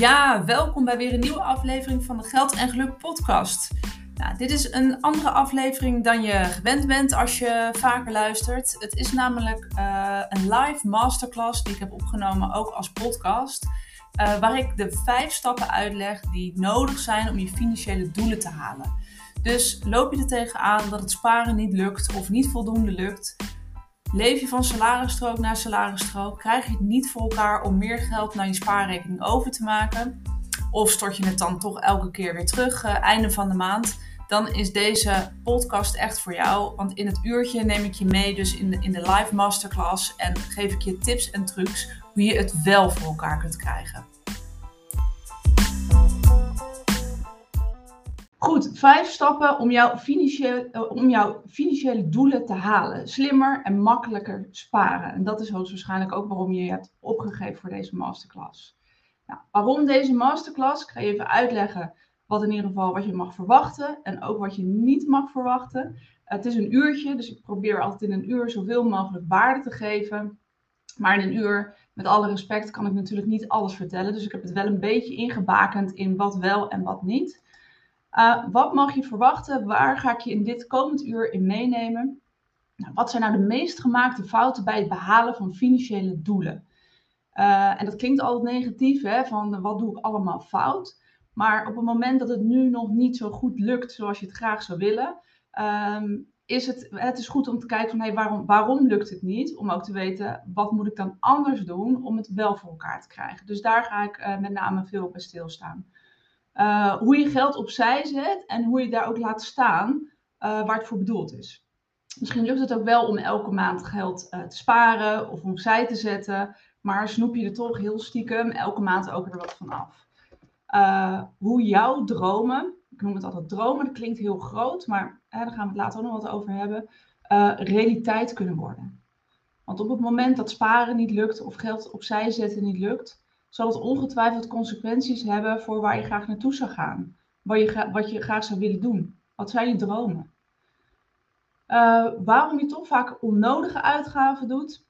Ja, welkom bij weer een nieuwe aflevering van de Geld en Geluk podcast. Nou, dit is een andere aflevering dan je gewend bent als je vaker luistert. Het is namelijk uh, een live masterclass die ik heb opgenomen, ook als podcast. Uh, waar ik de vijf stappen uitleg die nodig zijn om je financiële doelen te halen. Dus loop je er tegenaan dat het sparen niet lukt of niet voldoende lukt, Leef je van salarisstrook naar salarisstrook? Krijg je het niet voor elkaar om meer geld naar je spaarrekening over te maken? Of stort je het dan toch elke keer weer terug, uh, einde van de maand? Dan is deze podcast echt voor jou. Want in het uurtje neem ik je mee, dus in de, in de live masterclass. En geef ik je tips en trucs hoe je het wel voor elkaar kunt krijgen. Goed, vijf stappen om jouw, financiële, eh, om jouw financiële doelen te halen. Slimmer en makkelijker sparen. En dat is hoogstwaarschijnlijk ook waarom je je hebt opgegeven voor deze masterclass. Nou, waarom deze masterclass? Ik ga je even uitleggen wat in ieder geval wat je mag verwachten en ook wat je niet mag verwachten. Het is een uurtje, dus ik probeer altijd in een uur zoveel mogelijk waarde te geven. Maar in een uur, met alle respect, kan ik natuurlijk niet alles vertellen. Dus ik heb het wel een beetje ingebakend in wat wel en wat niet. Uh, wat mag je verwachten? Waar ga ik je in dit komend uur in meenemen? Nou, wat zijn nou de meest gemaakte fouten bij het behalen van financiële doelen? Uh, en dat klinkt altijd negatief, hè, van wat doe ik allemaal fout? Maar op het moment dat het nu nog niet zo goed lukt zoals je het graag zou willen, um, is het, het is goed om te kijken van hey, waarom, waarom lukt het niet? Om ook te weten, wat moet ik dan anders doen om het wel voor elkaar te krijgen? Dus daar ga ik met name veel bij stilstaan. Uh, hoe je geld opzij zet en hoe je daar ook laat staan uh, waar het voor bedoeld is. Misschien lukt het ook wel om elke maand geld uh, te sparen of opzij te zetten, maar snoep je er toch heel stiekem elke maand ook er wat van af. hoe jouw dromen, ik noem het altijd dromen, dat klinkt heel groot, maar hè, daar gaan we het later ook nog wat over hebben, realiteit kunnen worden. Want op het moment dat sparen niet lukt of geld opzij zetten niet lukt, zal het ongetwijfeld consequenties hebben voor waar je graag naartoe zou gaan. Wat je, wat je graag zou willen doen. Wat zijn je dromen? Uh, waarom je toch vaak onnodige uitgaven doet.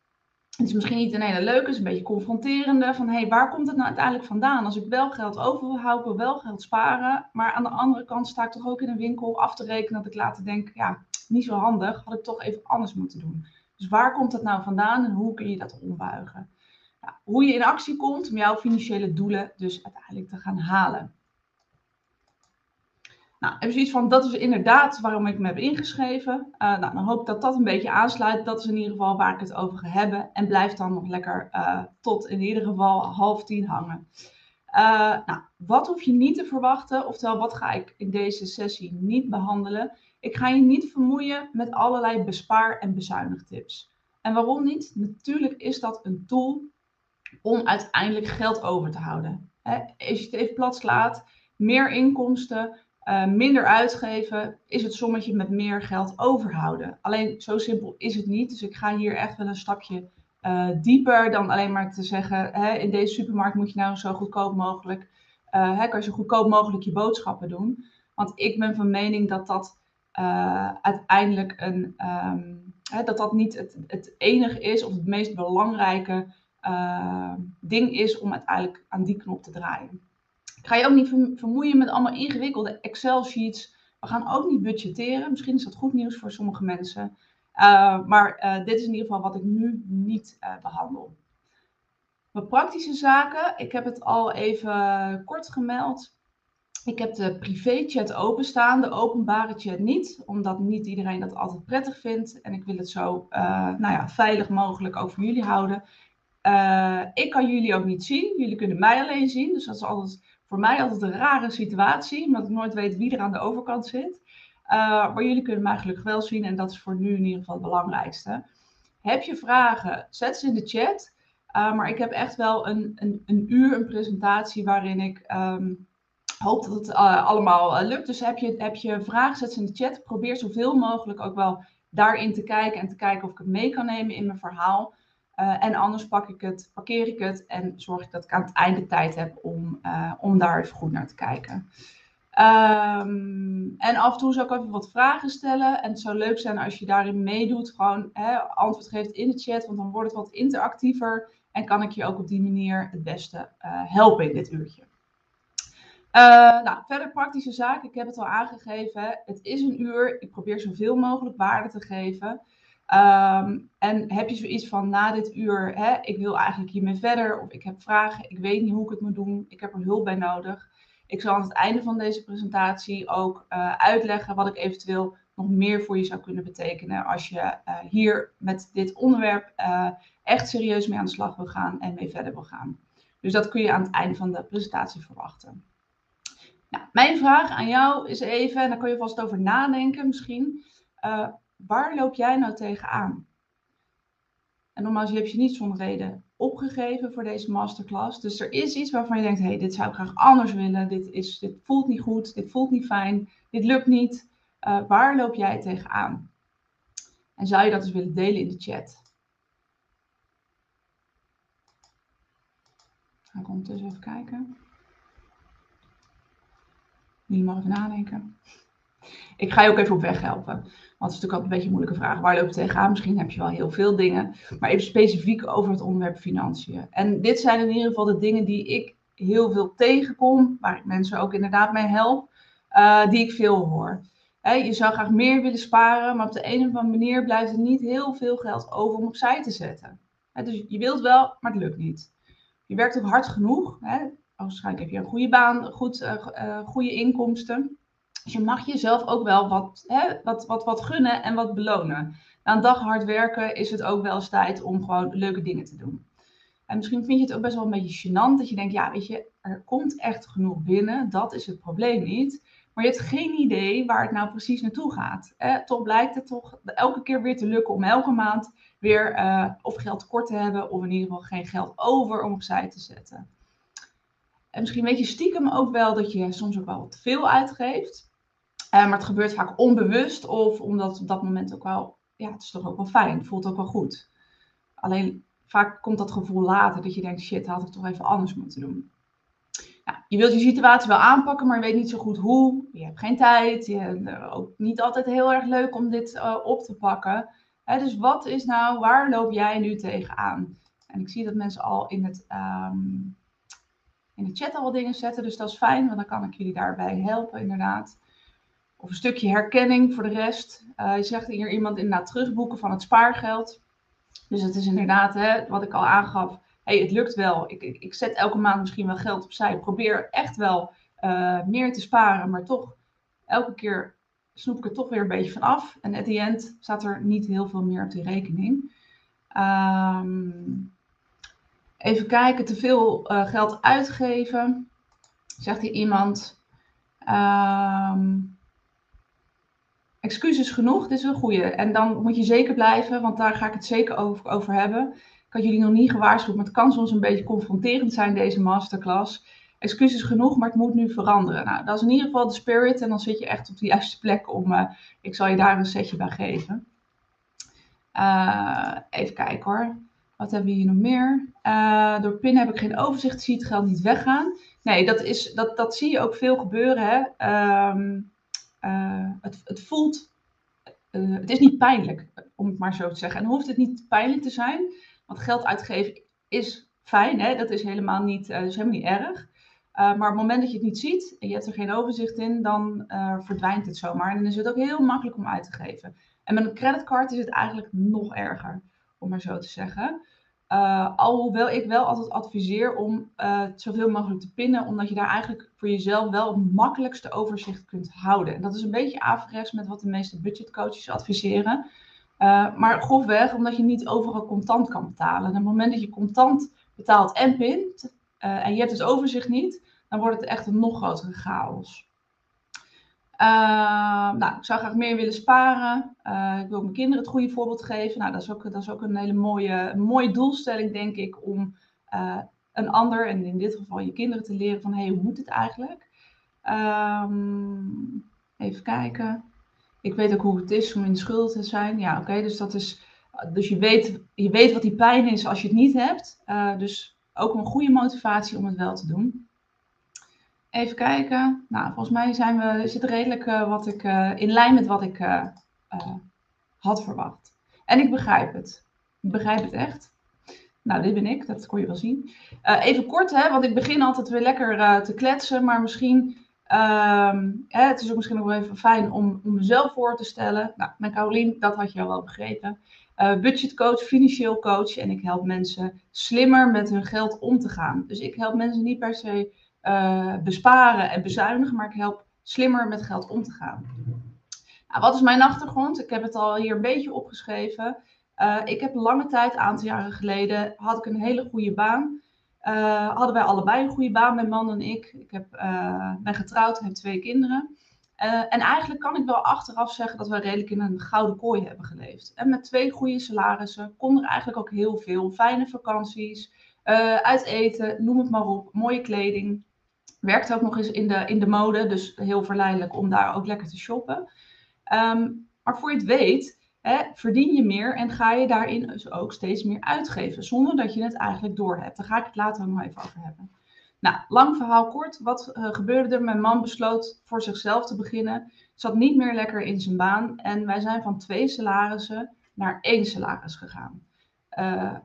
Het is misschien niet een hele leuke, het is een beetje confronterende. Van hé, hey, waar komt het nou uiteindelijk vandaan? Als ik wel geld over wil houden, wil wel geld sparen. Maar aan de andere kant sta ik toch ook in een winkel af te rekenen dat ik later denk, ja, niet zo handig. Had ik toch even anders moeten doen. Dus waar komt het nou vandaan en hoe kun je dat ombuigen? Nou, hoe je in actie komt om jouw financiële doelen dus uiteindelijk te gaan halen. Nou, even zoiets van, dat is inderdaad waarom ik me heb ingeschreven. Uh, nou, dan hoop ik dat dat een beetje aansluit. Dat is in ieder geval waar ik het over ga hebben. En blijf dan nog lekker uh, tot in ieder geval half tien hangen. Uh, nou, wat hoef je niet te verwachten? Oftewel, wat ga ik in deze sessie niet behandelen? Ik ga je niet vermoeien met allerlei bespaar- en bezuinigtips. En waarom niet? Natuurlijk is dat een tool om uiteindelijk geld over te houden. als je het even plat slaat, meer inkomsten, uh, minder uitgeven, is het sommetje met meer geld overhouden. Alleen zo simpel is het niet. Dus ik ga hier echt wel een stapje uh, dieper dan alleen maar te zeggen: in deze supermarkt moet je nou zo goedkoop mogelijk, uh, kan je zo goedkoop mogelijk je boodschappen doen. Want ik ben van mening dat dat uiteindelijk een, hè, dat dat niet het, het enige is of het meest belangrijke uh, ding is om uiteindelijk aan die knop te draaien. Ik ga je ook niet vermoeien met allemaal ingewikkelde Excel-sheets. We gaan ook niet budgetteren. Misschien is dat goed nieuws voor sommige mensen. Uh, maar uh, dit is in ieder geval wat ik nu niet behandel. Wat praktische zaken. Ik heb het al even kort gemeld. Ik heb de privé-chat openstaan, de openbare chat niet, omdat niet iedereen dat altijd prettig vindt. En ik wil het zo nou ja, veilig mogelijk ook voor jullie houden. Uh, ik kan jullie ook niet zien. Jullie kunnen mij alleen zien. Dus dat is altijd, voor mij altijd een rare situatie. Omdat ik nooit weet wie er aan de overkant zit. Uh, maar jullie kunnen mij gelukkig wel zien. En dat is voor nu in ieder geval het belangrijkste. Heb je vragen? Zet ze in de chat. Uh, maar ik heb echt wel een, een, een uur een presentatie waarin ik um, hoop dat het allemaal lukt. Dus heb je, heb je vragen? Zet ze in de chat. Probeer zoveel mogelijk ook wel daarin te kijken. En te kijken of ik het mee kan nemen in mijn verhaal. Uh, en anders pak ik het, parkeer ik het en zorg ik dat ik aan het einde tijd heb om, uh, om daar even goed naar te kijken. Um, en af en toe zou ik even wat vragen stellen. En het zou leuk zijn als je daarin meedoet, gewoon hè, antwoord geeft in de chat, want dan wordt het wat interactiever. En kan ik je ook op die manier het beste uh, helpen in dit uurtje. nou, verder praktische zaken. Ik heb het al aangegeven. Het is een uur. Ik probeer zoveel mogelijk waarde te geven. Ehm, en heb je zoiets van na dit uur, hè, ik wil eigenlijk hiermee verder, of ik heb vragen, ik weet niet hoe ik het moet doen, ik heb er hulp bij nodig. Ik zal aan het einde van deze presentatie ook uh, uitleggen wat ik eventueel nog meer voor je zou kunnen betekenen als je uh, hier met dit onderwerp uh, echt serieus mee aan de slag wil gaan en mee verder wil gaan. Dus dat kun je aan het einde van de presentatie verwachten. Nou, mijn vraag aan jou is even, en daar kun je vast over nadenken misschien waar loop jij nou tegenaan? En nogmaals, je hebt je niet zonder reden opgegeven voor deze masterclass. Dus er is iets waarvan je denkt, hé, hey, dit zou ik graag anders willen. Dit, is, dit voelt niet goed, dit voelt niet fijn, dit lukt niet. Uh, waar loop jij tegenaan? En zou je dat eens willen delen in de chat? Ga ik ondertussen even kijken. Jullie mag even nadenken. Ik ga je ook even op weg helpen. Want het is natuurlijk altijd een beetje een moeilijke vraag. Waar loop je tegenaan? Misschien heb je wel heel veel dingen. Maar even specifiek over het onderwerp financiën. En dit zijn in ieder geval de dingen die ik heel veel tegenkom. Waar ik mensen ook inderdaad mee help. Uh, die ik veel hoor. je zou graag meer willen sparen. Maar op de een of andere manier blijft er niet heel veel geld over om opzij te zetten. dus je wilt wel, maar het lukt niet. Je werkt ook hard genoeg. Waarschijnlijk heb je een goede baan, goed, uh, uh, goede inkomsten. Dus je mag jezelf ook wel wat, hè, wat, wat, wat gunnen en wat belonen. Na een dag hard werken is het ook wel eens tijd om gewoon leuke dingen te doen. En misschien vind je het ook best wel een beetje gênant dat je denkt, ja, weet je, er komt echt genoeg binnen. Dat is het probleem niet. Maar je hebt geen idee waar het nou precies naartoe gaat. Eh, toch blijkt het toch elke keer weer te lukken om elke maand weer uh, of geld tekort te hebben, of in ieder geval geen geld over om opzij te zetten. En misschien weet je stiekem ook wel dat je soms ook wel wat veel uitgeeft. Uh, maar het gebeurt vaak onbewust of omdat op dat moment ook wel, ja, het is toch ook wel fijn, het voelt ook wel goed. Alleen vaak komt dat gevoel later dat je denkt, shit, had ik toch even anders moeten doen. Je wilt je situatie wel aanpakken, maar je weet niet zo goed hoe. Je hebt geen tijd. Je hebt uh, ook niet altijd heel erg leuk om dit uh, op te pakken. Hè, dus wat is nou, waar loop jij nu tegenaan? En ik zie dat mensen al in, het, um, in de chat al wat dingen zetten, dus dat is fijn, want dan kan ik jullie daarbij helpen, inderdaad. Of een stukje herkenning voor de rest. Uh, je zegt hier iemand inderdaad terugboeken van het spaargeld. Dus het is inderdaad, hè, wat ik al aangaf, hey, het lukt wel. Ik, ik, ik, zet elke maand misschien wel geld opzij. Probeer echt wel uh, meer te sparen, maar toch elke keer snoep ik er toch weer een beetje van af. En at the end staat er niet heel veel meer op die rekening. Um, even kijken, te veel uh, geld uitgeven. Zegt hier iemand. Um, excuses genoeg, dit is een goede. En dan moet je zeker blijven, want daar ga ik het zeker over, over hebben. Ik had jullie nog niet gewaarschuwd, maar het kan soms een beetje confronterend zijn, deze masterclass. Excuses genoeg, maar het moet nu veranderen. Nou, dat is in ieder geval de spirit en dan zit je echt op de juiste plek om, uh, ik zal je daar een setje bij geven. Uh, even kijken hoor. Wat hebben we hier nog meer? Uh, door PIN heb ik geen overzicht, zie het geld niet weggaan. Nee, dat, is, dat, dat zie je ook veel gebeuren. Hè? Um, uh, het, het, voelt, uh, het is niet pijnlijk, om het maar zo te zeggen. En hoeft het niet pijnlijk te zijn, want geld uitgeven is fijn, hè? dat is helemaal niet, uh, is helemaal niet erg. maar op het moment dat je het niet ziet en je hebt er geen overzicht in, dan verdwijnt het zomaar. En dan is het ook heel makkelijk om uit te geven. En met een creditcard is het eigenlijk nog erger, om maar zo te zeggen. Uh, alhoewel ik wel altijd adviseer om uh, zoveel mogelijk te pinnen, omdat je daar eigenlijk voor jezelf wel het makkelijkste overzicht kunt houden. En dat is een beetje averechts met wat de meeste budgetcoaches adviseren. Uh, maar grofweg, omdat je niet overal contant kan betalen. En op het moment dat je contant betaalt en pint, en je hebt het overzicht niet, dan wordt het echt een nog grotere chaos. Uh, nou, ik zou graag meer willen sparen. Uh, ik wil mijn kinderen het goede voorbeeld geven. Nou, dat is ook, dat is ook een hele mooie, mooie doelstelling, denk ik, om uh, een ander, en in dit geval je kinderen, te leren van, hé, hey, hoe moet het eigenlijk? Um, even kijken. Ik weet ook hoe het is om in de schuld te zijn. Ja, oké, dus dat is, dus je weet, je weet wat die pijn is als je het niet hebt. dus ook een goede motivatie om het wel te doen. Even kijken. Nou, volgens mij zijn we, het redelijk uh, wat ik, uh, in lijn met wat ik uh, had verwacht. En ik begrijp het. Ik begrijp het echt. Nou, dit ben ik, dat kon je wel zien. even kort, hè, want ik begin altijd weer lekker te kletsen, maar misschien ehm, hè, het is ook misschien nog wel even fijn om, om mezelf voor te stellen. Nou, met Carolien, dat had je al wel begrepen. budgetcoach, financieel coach en ik help mensen slimmer met hun geld om te gaan. Dus ik help mensen niet per se besparen en bezuinigen, maar ik help slimmer met geld om te gaan. Nou, wat is mijn achtergrond? Ik heb het al hier een beetje opgeschreven. Uh, ik heb lange tijd, een aantal jaren geleden, had ik een hele goede baan. Uh, hadden wij allebei een goede baan, mijn man en ik. Ik heb, uh, ben getrouwd en heb twee kinderen. en eigenlijk kan ik wel achteraf zeggen dat we redelijk in een gouden kooi hebben geleefd. En met twee goede salarissen kon er eigenlijk ook heel veel. Fijne vakanties, uit eten, noem het maar op, mooie kleding. Werkte ook nog eens in de, in de mode, dus heel verleidelijk om daar ook lekker te shoppen. Um, maar voor je het weet, hè, verdien je meer en ga je daarin dus ook steeds meer uitgeven, zonder dat je het eigenlijk doorhebt. Daar ga ik het later nog even over hebben. Nou, lang verhaal kort. Wat uh, gebeurde er? Mijn man besloot voor zichzelf te beginnen. Zat niet meer lekker in zijn baan. En wij zijn van twee salarissen naar één salaris gegaan. Uh,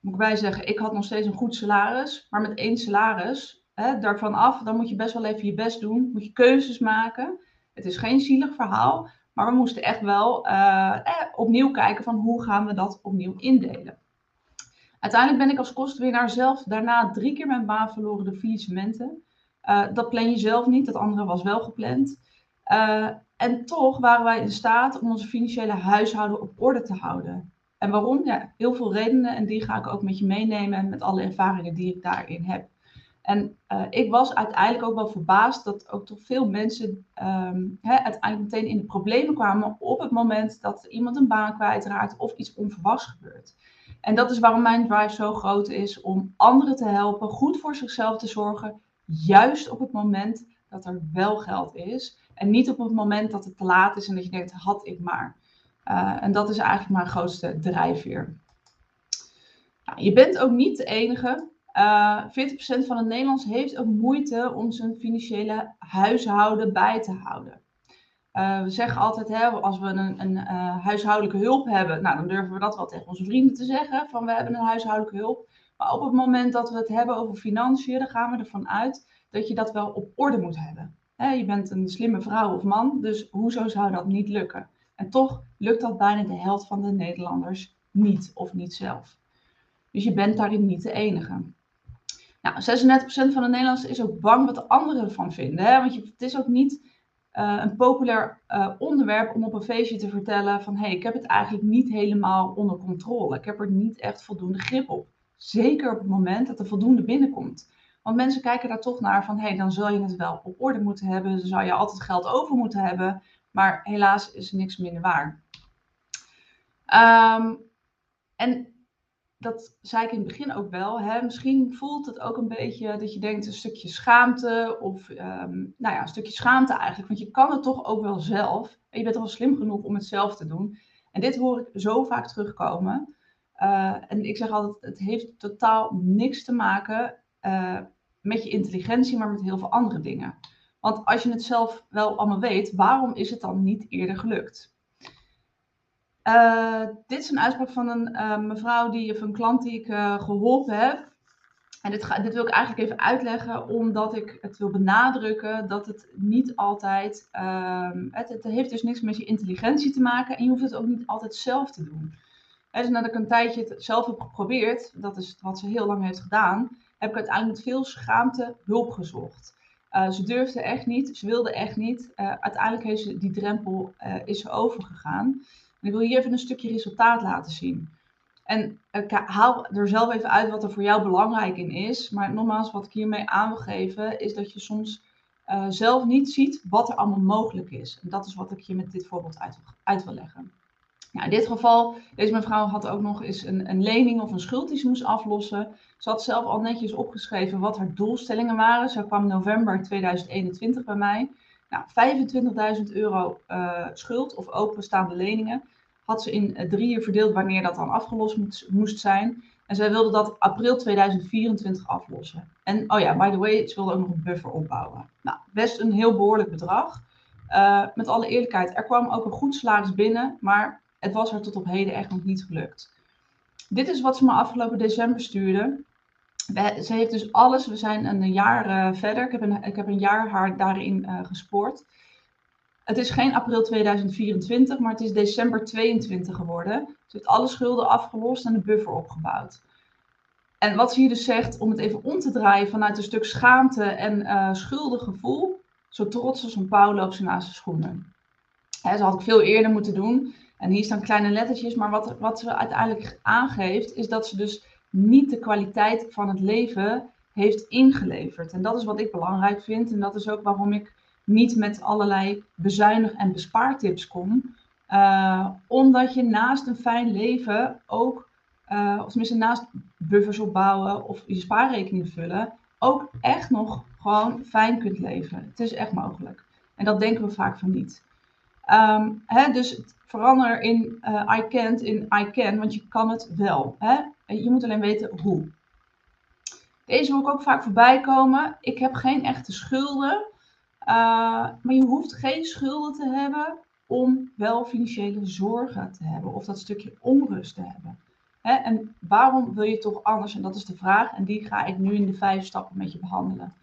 moet ik bij zeggen, ik had nog steeds een goed salaris. Maar met één salaris, hè, daarvan af, dan moet je best wel even je best doen. Moet je keuzes maken. Het is geen zielig verhaal. Maar we moesten echt wel uh, opnieuw kijken van hoe gaan we dat opnieuw indelen. Uiteindelijk ben ik als kostenwinnaar zelf daarna drie keer mijn baan verloren door faillissementen. Uh, dat plan je zelf niet, dat andere was wel gepland. En toch waren wij in staat om onze financiële huishouden op orde te houden. En waarom? Ja, heel veel redenen en die ga ik ook met je meenemen met alle ervaringen die ik daarin heb. En uh, ik was uiteindelijk ook wel verbaasd dat ook toch veel mensen hè, uiteindelijk meteen in de problemen kwamen op het moment dat iemand een baan kwijtraakt of iets onverwachts gebeurt. En dat is waarom mijn drive zo groot is om anderen te helpen, goed voor zichzelf te zorgen, juist op het moment dat er wel geld is. En niet op het moment dat het te laat is en dat je denkt, had ik maar. Uh, en dat is eigenlijk mijn grootste drijfveer. Nou, je bent ook niet de enige uh, eh, 40% van de Nederlands heeft ook moeite om zijn financiële huishouden bij te houden. Uh, we zeggen altijd, hè, als we een, een uh, huishoudelijke hulp hebben, nou, dan durven we dat wel tegen onze vrienden te zeggen, van we hebben een huishoudelijke hulp. Maar op het moment dat we het hebben over financiën, dan gaan we ervan uit dat je dat wel op orde moet hebben. Hè, je bent een slimme vrouw of man, dus hoezo zou dat niet lukken? En toch lukt dat bijna de helft van de Nederlanders niet of niet zelf. Dus je bent daarin niet de enige. Nou, 36% van de Nederlanders is ook bang wat de anderen ervan vinden. Hè? Want je, het is ook niet uh, een populair uh, onderwerp om op een feestje te vertellen van hé, hey, ik heb het eigenlijk niet helemaal onder controle. Ik heb er niet echt voldoende grip op. Zeker op het moment dat er voldoende binnenkomt. Want mensen kijken daar toch naar van hé, hey, dan zal je het wel op orde moeten hebben. Dan zou je altijd geld over moeten hebben. Maar helaas is niks minder waar. Um, en dat zei ik in het begin ook wel. Hè? Misschien voelt het ook een beetje dat je denkt een stukje schaamte. Of um, nou ja, een stukje schaamte eigenlijk. Want je kan het toch ook wel zelf. En je bent al slim genoeg om het zelf te doen. En dit hoor ik zo vaak terugkomen. Uh, en ik zeg altijd, het heeft totaal niks te maken uh, met je intelligentie, maar met heel veel andere dingen. Want als je het zelf wel allemaal weet, waarom is het dan niet eerder gelukt? Uh, dit is een uitspraak van een uh, mevrouw die, of een klant die ik uh, geholpen heb. En dit, ga, dit, wil ik eigenlijk even uitleggen, omdat ik het wil benadrukken dat het niet altijd. Ehm, het, het, heeft dus niks met je intelligentie te maken en je hoeft het ook niet altijd zelf te doen. He, dus nadat ik een tijdje het zelf heb geprobeerd, dat is wat ze heel lang heeft gedaan, heb ik uiteindelijk met veel schaamte hulp gezocht. ze durfde echt niet, ze wilde echt niet. uiteindelijk heeft ze die drempel is ze overgegaan ik wil hier even een stukje resultaat laten zien. En ik haal er zelf even uit wat er voor jou belangrijk in is. Maar nogmaals, wat ik hiermee aan wil geven, is dat je soms uh, zelf niet ziet wat er allemaal mogelijk is. En dat is wat ik je met dit voorbeeld uit, uit wil leggen. Nou, in dit geval, deze mevrouw had ook nog eens een, een lening of een schuld die ze moest aflossen. Ze had zelf al netjes opgeschreven wat haar doelstellingen waren. Ze kwam november 2021 bij mij. Nou, 25.000 euro uh, schuld of openstaande leningen had ze in eh, drieën verdeeld wanneer dat dan afgelost moest zijn. En zij wilde dat april 2024 aflossen. En oh ja, by the way, ze wilde ook nog een buffer opbouwen. Nou, best een heel behoorlijk bedrag. Uh, met alle eerlijkheid, er kwam ook een goed salaris binnen, maar het was haar tot op heden echt nog niet gelukt. dit is wat ze me afgelopen december stuurde. Ze heeft dus alles, we zijn een jaar uh, verder. Ik heb, een, ik heb een jaar haar daarin uh, gespoord. Het is geen april 2024, maar het is december 22 geworden. Ze heeft alle schulden afgelost en de buffer opgebouwd. En wat ze hier dus zegt, om het even om te draaien vanuit een stuk schaamte en uh, zo trots als een pauw loopt ze naast de schoenen. Hè, ze had ik veel eerder moeten doen. En hier staan kleine lettertjes, maar wat, wat ze uiteindelijk aangeeft, is dat ze dus niet de kwaliteit van het leven heeft ingeleverd. En dat is wat ik belangrijk vind. En dat is ook waarom ik niet met allerlei bezuinig- en bespaartips kom. Uh, omdat je naast een fijn leven ook, uh, of tenminste naast buffers opbouwen of je spaarrekening vullen, ook echt nog gewoon fijn kunt leven. Het is echt mogelijk. En dat denken we vaak van niet. Um, hè, dus verander in uh, I can't in I can, want je kan het wel. Hè? Je moet alleen weten hoe. Deze wil ik ook vaak voorbij komen. Ik heb geen echte schulden. Uh, maar je hoeft geen schulden te hebben om wel financiële zorgen te hebben of dat stukje onrust te hebben. Hè? En waarom wil je toch anders? En dat is de vraag. En die ga ik nu in de vijf stappen met je behandelen.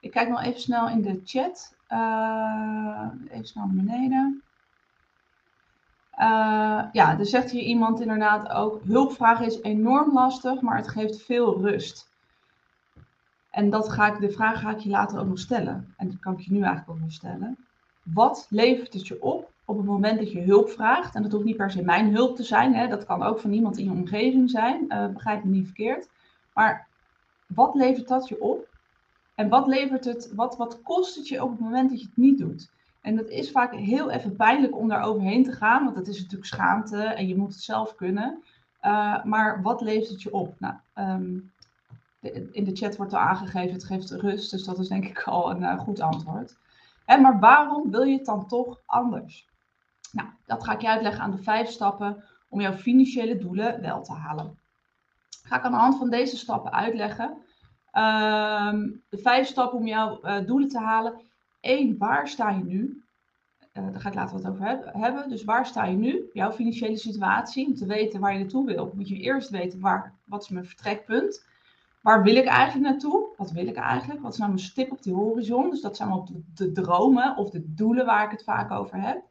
Ik kijk nog even snel in de chat. Uh, even snel naar beneden. Uh, ja, er zegt hier iemand inderdaad ook: hulpvragen is enorm lastig, maar het geeft veel rust. En dat ga ik, de vraag ga ik je later ook nog stellen. En dat kan ik je nu eigenlijk ook nog stellen. Wat levert het je op op het moment dat je hulp vraagt? En dat hoeft niet per se mijn hulp te zijn. Hè? Dat kan ook van iemand in je omgeving zijn. Uh, begrijp me niet verkeerd. Maar wat levert dat je op? En wat levert het, wat, wat kost het je op het moment dat je het niet doet? En dat is vaak heel even pijnlijk om daar overheen te gaan, want dat is natuurlijk schaamte en je moet het zelf kunnen. Uh, maar wat levert het je op? Nou, de, in de chat wordt al aangegeven, het geeft rust, dus dat is denk ik al een uh, goed antwoord. En maar waarom wil je het dan toch anders? Nou, dat ga ik je uitleggen aan de vijf stappen om jouw financiële doelen wel te halen. Ga ik aan de hand van deze stappen uitleggen. Um, de vijf stappen om jouw uh, doelen te halen één, waar sta je nu? Uh, daar ga ik later wat over hebben. Dus waar sta je nu? Jouw financiële situatie. Om te weten waar je naartoe wil, moet je eerst weten waar, wat is mijn vertrekpunt. Waar wil ik eigenlijk naartoe? Wat wil ik eigenlijk? Wat is nou mijn stip op die horizon? Dus dat zijn wel de, de dromen of de doelen waar ik het vaak over heb.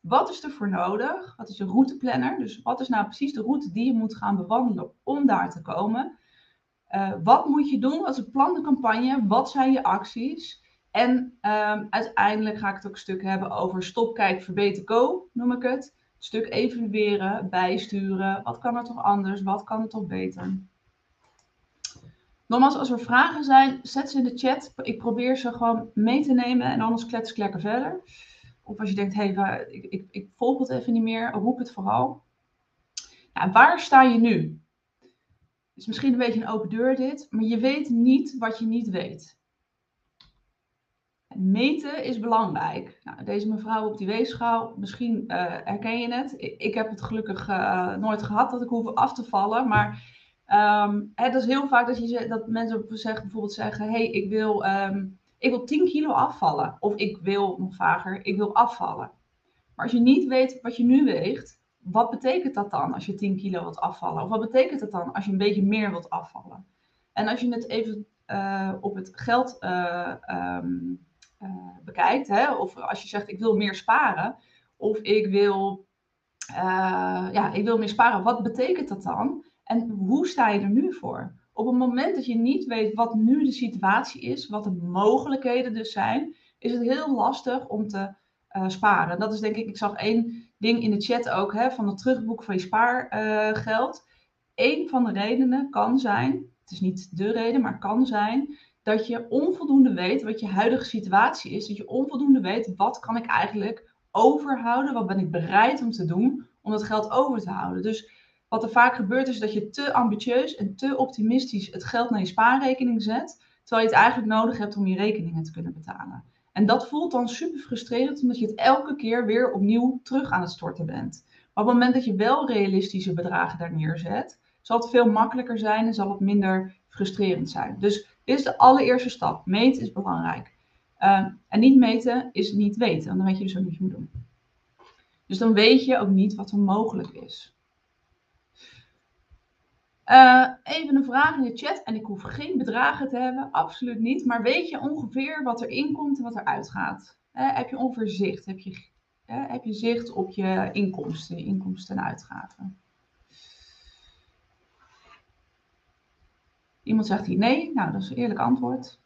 Wat is er voor nodig? Wat is je routeplanner? Dus wat is nou precies de route die je moet gaan bewandelen om daar te komen? Uh, wat moet je doen? Wat is het plan, de campagne? Wat zijn je acties? En um, uiteindelijk ga ik het ook een stuk hebben over stop, kijk, verbeter, go, noem ik het. Een stuk evalueren, bijsturen. Wat kan er toch anders? Wat kan er toch beter? Nogmaals, als er vragen zijn, zet ze in de chat. Ik probeer ze gewoon mee te nemen en anders klets ik lekker verder. Of als je denkt, hé, hey, ik, ik, ik, volg het even niet meer, roep het vooral. Waar sta je nu? Het is misschien een beetje een open deur dit, maar je weet niet wat je niet weet. Meten is belangrijk. Nou, deze mevrouw op die weegschaal, misschien uh, herken je het. Ik, ik heb het gelukkig uh, nooit gehad dat ik hoef af te vallen. Maar um, het is heel vaak dat, je, dat mensen zeggen, bijvoorbeeld zeggen: hey, ik, wil, um, ik wil 10 kilo afvallen. Of ik wil, nog vager, ik wil afvallen. Maar als je niet weet wat je nu weegt, wat betekent dat dan als je 10 kilo wilt afvallen? Of wat betekent dat dan als je een beetje meer wilt afvallen? En als je het even uh, op het geld. Um, uh, bekijkt. Hè? Of als je zegt ik wil meer sparen. Of ik wil, uh, ja, ik wil meer sparen. Wat betekent dat dan? En hoe sta je er nu voor? Op het moment dat je niet weet wat nu de situatie is, wat de mogelijkheden dus zijn, is het heel lastig om te uh, sparen. Dat is denk ik, ik zag één ding in de chat ook hè, van het terugboek van je spaargeld. Eén van de redenen kan zijn, het is niet de reden, maar kan zijn dat je onvoldoende weet wat je huidige situatie is. Dat je onvoldoende weet wat kan ik eigenlijk overhouden, wat ben ik bereid om te doen om dat geld over te houden. Dus wat er vaak gebeurt is dat je te ambitieus en te optimistisch het geld naar je spaarrekening zet, terwijl je het eigenlijk nodig hebt om je rekeningen te kunnen betalen. En dat voelt dan super frustrerend, omdat je het elke keer weer opnieuw terug aan het storten bent. Maar op het moment dat je wel realistische bedragen daar neerzet, zal het veel makkelijker zijn en zal het minder frustrerend zijn. Dus is de allereerste stap. Meten is belangrijk. Uh, en niet meten is niet weten, dan weet je dus ook niet wat je moet doen. Dus dan weet je ook niet wat er mogelijk is. Even een vraag in de chat. En ik hoef geen bedragen te hebben, absoluut niet. Maar weet je ongeveer wat er inkomt en wat er uitgaat? Heb je ongeveer zicht? Heb je, heb je zicht op je inkomsten, inkomsten en uitgaven? Iemand zegt hier nee. Nou, dat is een eerlijk antwoord.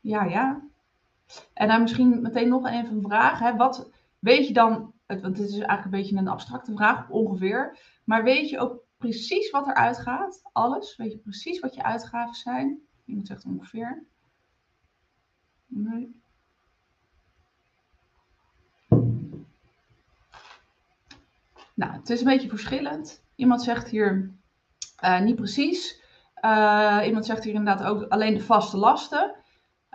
Ja, ja. En dan misschien meteen nog even een vraag. Hè. Wat weet je dan, want het is eigenlijk een beetje een abstracte vraag ongeveer. Maar weet je ook precies wat eruit gaat? Alles? Weet je precies wat je uitgaven zijn? Iemand zegt ongeveer. Nee. Nou, het is een beetje verschillend. Iemand zegt hier uh, niet precies. Uh, iemand zegt hier inderdaad ook alleen de vaste lasten.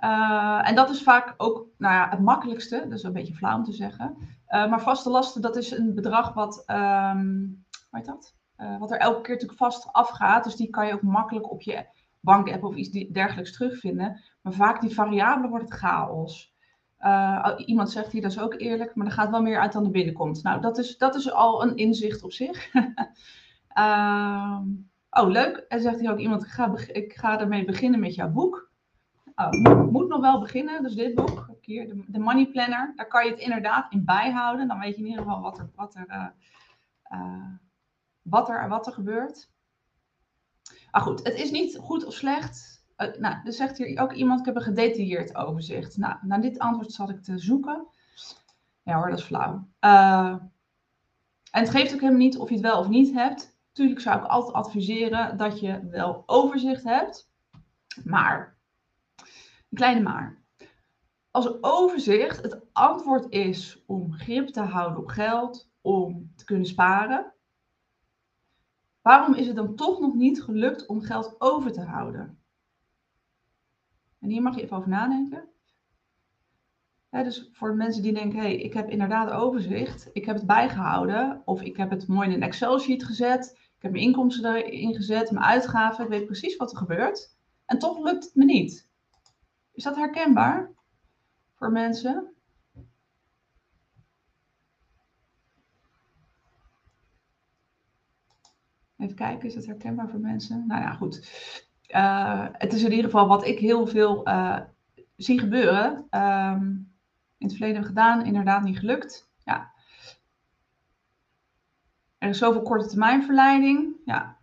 Uh, en dat is vaak ook nou ja, het makkelijkste. Dat is een beetje flauw om te zeggen. maar vaste lasten, dat is een bedrag wat, um, hoe heet dat? Wat er elke keer natuurlijk vast afgaat. Dus die kan je ook makkelijk op je bankapp of iets dergelijks terugvinden. Maar vaak die variabelen wordt het chaos. Uh, iemand zegt hier, dat is ook eerlijk, maar er gaat wel meer uit dan er binnenkomt. Nou, dat is, dat is al een inzicht op zich. uh, oh, leuk. En zegt hier ook iemand, ik ga, ermee beginnen met jouw boek. Oh, moet, nog wel beginnen, dus dit boek, hier, de, de, Money Planner. Daar kan je het inderdaad in bijhouden. Dan weet je in ieder geval wat er, wat er uh, wat er, wat er gebeurt. Maar goed, het is niet goed of slecht. Uh, nou, er zegt hier ook iemand, ik heb een gedetailleerd overzicht. Nou, naar dit antwoord zat ik te zoeken. Ja hoor, dat is flauw. En het geeft ook helemaal niet of je het wel of niet hebt. Tuurlijk zou ik altijd adviseren dat je wel overzicht hebt. Maar, een kleine maar. Als overzicht het antwoord is om grip te houden op geld, om te kunnen sparen, Waarom is het dan toch nog niet gelukt om geld over te houden? En hier mag je even over nadenken. dus voor mensen die denken, hey, ik heb inderdaad overzicht, ik heb het bijgehouden, of ik heb het mooi in een Excel-sheet gezet, heb mijn inkomsten erin gezet, mijn uitgaven, ik weet precies wat er gebeurt, en toch lukt het me niet. Is dat herkenbaar voor mensen? Even kijken, is dat herkenbaar voor mensen? Nou ja, goed. Uh, het is in ieder geval wat ik heel veel uh, zie gebeuren. Um, in het verleden gedaan, inderdaad niet gelukt. Ja. Er is zoveel korte termijn verleiding. Ja.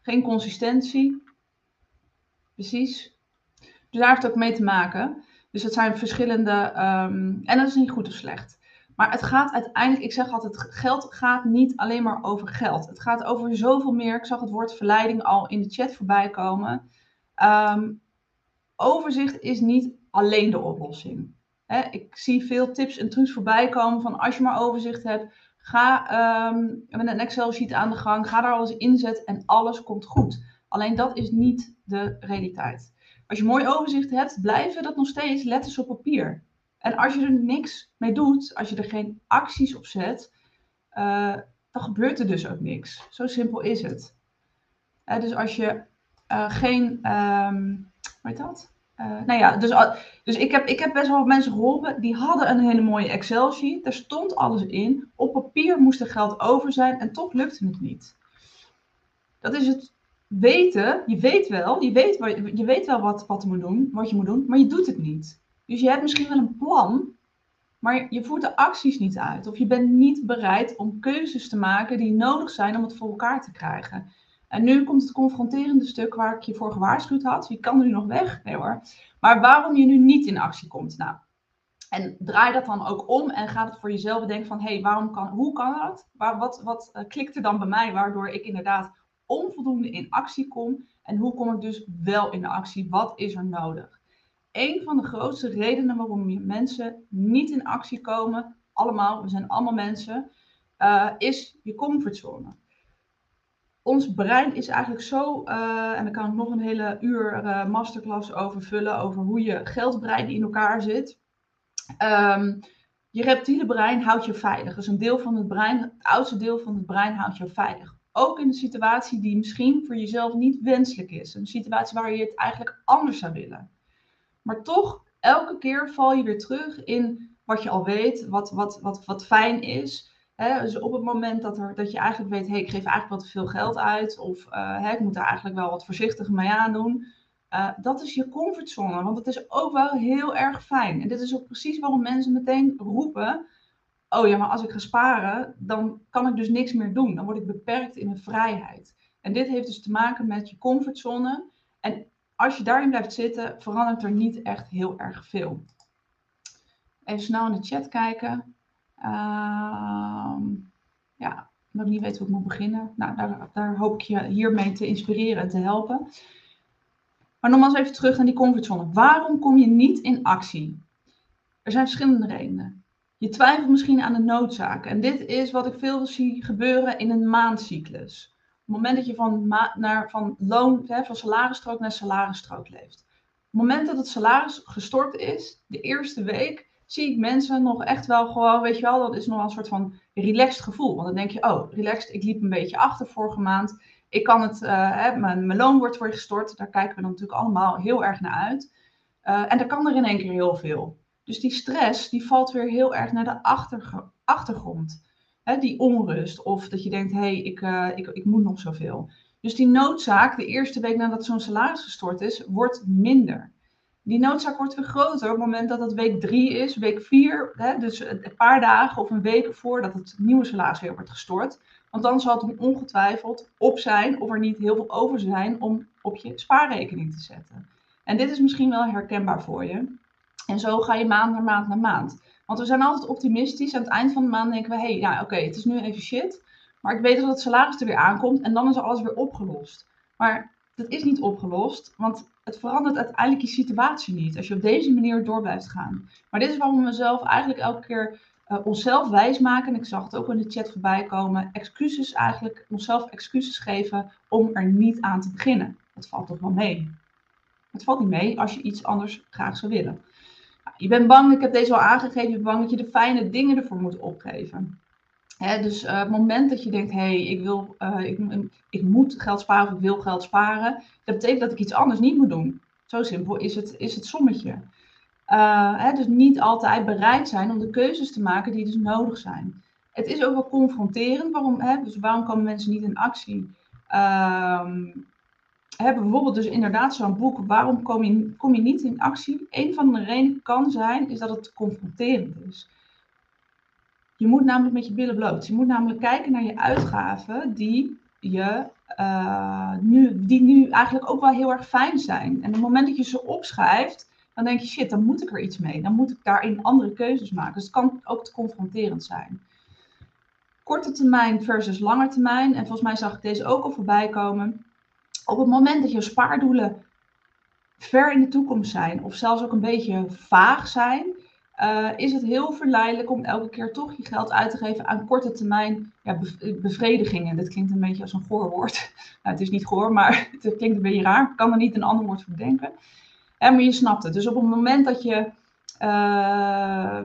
Geen consistentie. Precies. Dus daar heeft het ook mee te maken. Dus het zijn verschillende. Um, en dat is niet goed of slecht. Maar het gaat uiteindelijk, ik zeg altijd, geld gaat niet alleen maar over geld. Het gaat over zoveel meer. Ik zag het woord verleiding al in de chat voorbij komen. Um, overzicht is niet alleen de oplossing. ik zie veel tips en trucs voorbij komen van als je maar overzicht hebt, ga um, met een Excel-sheet aan de gang, ga daar alles inzetten en alles komt goed. Alleen dat is niet de realiteit. Als je mooi overzicht hebt, blijven dat nog steeds letters op papier. En als je er niks mee doet, als je er geen acties op zet, uh, dan gebeurt er dus ook niks. Zo simpel is het. Uh, dus als je uh, geen, um, hoe heet dat? Nou ja, dus, dus ik, heb, ik heb best wel mensen geholpen. Die hadden een hele mooie Excel-sheet. Daar stond alles in. Op papier moest er geld over zijn en toch lukte het niet. Dat is het weten. Je weet wel, je weet, je weet wel wat, wat, moet doen, wat je moet doen, maar je doet het niet. Dus je hebt misschien wel een plan, maar je voert de acties niet uit. Of je bent niet bereid om keuzes te maken die nodig zijn om het voor elkaar te krijgen. En nu komt het confronterende stuk waar ik je voor gewaarschuwd had. Je kan er nu nog weg. Nee hoor. Maar waarom je nu niet in actie komt. Nou, en draai dat dan ook om en ga het voor jezelf bedenken van... hé, hey, waarom kan, hoe kan dat? Waar, wat wat uh, klikt er dan bij mij waardoor ik inderdaad onvoldoende in actie kom? En hoe kom ik dus wel in actie? Wat is er nodig? een van de grootste redenen waarom mensen niet in actie komen, allemaal, we zijn allemaal mensen, uh, is je comfortzone. Ons brein is eigenlijk zo, uh, en daar kan ik nog een hele uur uh, masterclass over vullen, over hoe je geldbrein in elkaar zit. Um, je reptiele brein houdt je veilig. Dus een deel van het brein, het oudste deel van het brein houdt je veilig. Ook in een situatie die misschien voor jezelf niet wenselijk is. Een situatie waar je het eigenlijk anders zou willen. Maar toch, elke keer val je weer terug in wat je al weet, wat, wat, wat, wat fijn is. Dus op het moment dat, er, dat je eigenlijk weet, hey, ik geef eigenlijk wat te veel geld uit, of uh, hè, ik moet daar eigenlijk wel wat voorzichtig mee aandoen. Uh, dat is je comfortzone, want het is ook wel heel erg fijn. En dit is ook precies waarom mensen meteen roepen, oh ja, maar als ik ga sparen, dan kan ik dus niks meer doen. Dan word ik beperkt in mijn vrijheid. En dit heeft dus te maken met je comfortzone. En als je daarin blijft zitten, verandert er niet echt heel erg veel. Even snel in de chat kijken. Uh, ja, ik niet weten hoe ik moet beginnen. Nou, daar, daar, hoop ik je hiermee te inspireren en te helpen. Maar nogmaals even terug naar die comfortzone. Waarom kom je niet in actie? Er zijn verschillende redenen. Je twijfelt misschien aan de noodzaak. En dit is wat ik veel zie gebeuren in een maandcyclus. Op het moment dat je van, naar, van loon, hè, van salarisstrook naar salarisstrook leeft. Op het moment dat het salaris gestort is, de eerste week, zie ik mensen nog echt wel gewoon, weet je wel, dat is nog een soort van relaxed gevoel. Want dan denk je, oh, relaxed, ik liep een beetje achter vorige maand. Ik kan het, uh, hè, mijn, loon wordt weer gestort. Daar kijken we dan natuurlijk allemaal heel erg naar uit. Uh, en dan kan er in één keer heel veel. Dus die stress, die valt weer heel erg naar de achtergrond. Hè, die onrust. Of dat je denkt, hé, hey, ik, uh, ik, ik moet nog zoveel. Dus die noodzaak, de eerste week nadat zo'n salaris gestort is, wordt minder die noodzaak wordt weer groter op het moment dat het week drie is, week vier, hè, dus een paar dagen of een week voordat het nieuwe salaris weer wordt gestort. Want dan zal het ongetwijfeld op zijn of er niet heel veel over zijn om op je spaarrekening te zetten. En dit is misschien wel herkenbaar voor je. En zo ga je maand naar maand naar maand. Want we zijn altijd optimistisch. Aan het eind van de maand denken we, hé, hey, ja, oké, het is nu even shit. Maar ik weet dat het salaris er weer aankomt en dan is alles weer opgelost. Maar dat is niet opgelost, want het verandert uiteindelijk je situatie niet als je op deze manier door blijft gaan. Maar dit is waarom we zelf eigenlijk elke keer uh, onszelf wijsmaken. En ik zag het ook in de chat voorbij komen. Excuses eigenlijk, onszelf excuses geven om er niet aan te beginnen. Dat valt toch wel mee. Het valt niet mee als je iets anders graag zou willen. Nou, je bent bang, ik heb deze al aangegeven, je bent bang dat je de fijne dingen ervoor moet opgeven dus uh, het moment dat je denkt, hé, hey, ik, wil, uh, ik, ik moet geld sparen of ik wil geld sparen, dat betekent dat ik iets anders niet moet doen. Zo simpel is het, is het sommetje. Uh, dus niet altijd bereid zijn om de keuzes te maken die dus nodig zijn. Het is ook wel confronterend. Waarom, hè, dus waarom komen mensen niet in actie? Hebben bijvoorbeeld dus inderdaad zo'n boek, waarom kom je, kom je niet in actie? Een van de redenen kan zijn, is dat het confronterend is. Je moet namelijk met je billen bloot. Je moet namelijk kijken naar je uitgaven die, je, uh, nu, die nu eigenlijk ook wel heel erg fijn zijn. En op het moment dat je ze opschrijft, dan denk je, shit, dan moet ik er iets mee. Dan moet ik daarin andere keuzes maken. Dus het kan ook te confronterend zijn. Korte termijn versus lange termijn. En volgens mij zag ik deze ook al voorbij komen. Op het moment dat je spaardoelen ver in de toekomst zijn, of zelfs ook een beetje vaag zijn, uh, is het heel verleidelijk om elke keer toch je geld uit te geven aan korte termijn ja, bevredigingen. Dat klinkt een beetje als een goorwoord. nou, het is niet goor, maar het klinkt een beetje raar. Ik kan er niet een ander woord voor bedenken. En, maar je snapt het. Dus op het moment dat je uh,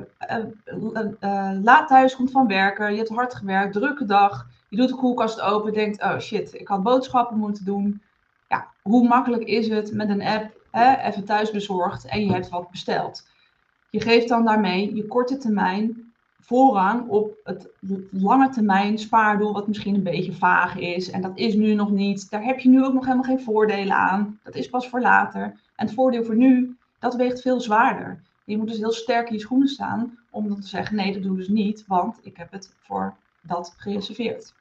uh, laat thuis komt van werken, je hebt hard gewerkt, drukke dag, je doet de koelkast open, denkt, oh shit, ik had boodschappen moeten doen. Ja, hoe makkelijk is het met een app, hè, even thuis bezorgd en je hebt wat besteld. Je geeft dan daarmee je korte termijn voorrang op het lange termijn spaardoel, wat misschien een beetje vaag is. En dat is nu nog niet. Daar heb je nu ook nog helemaal geen voordelen aan. Dat is pas voor later. En het voordeel voor nu, dat weegt veel zwaarder. Je moet dus heel sterk in je schoenen staan om dan te zeggen: nee, dat doe dus niet, want ik heb het voor dat gereserveerd.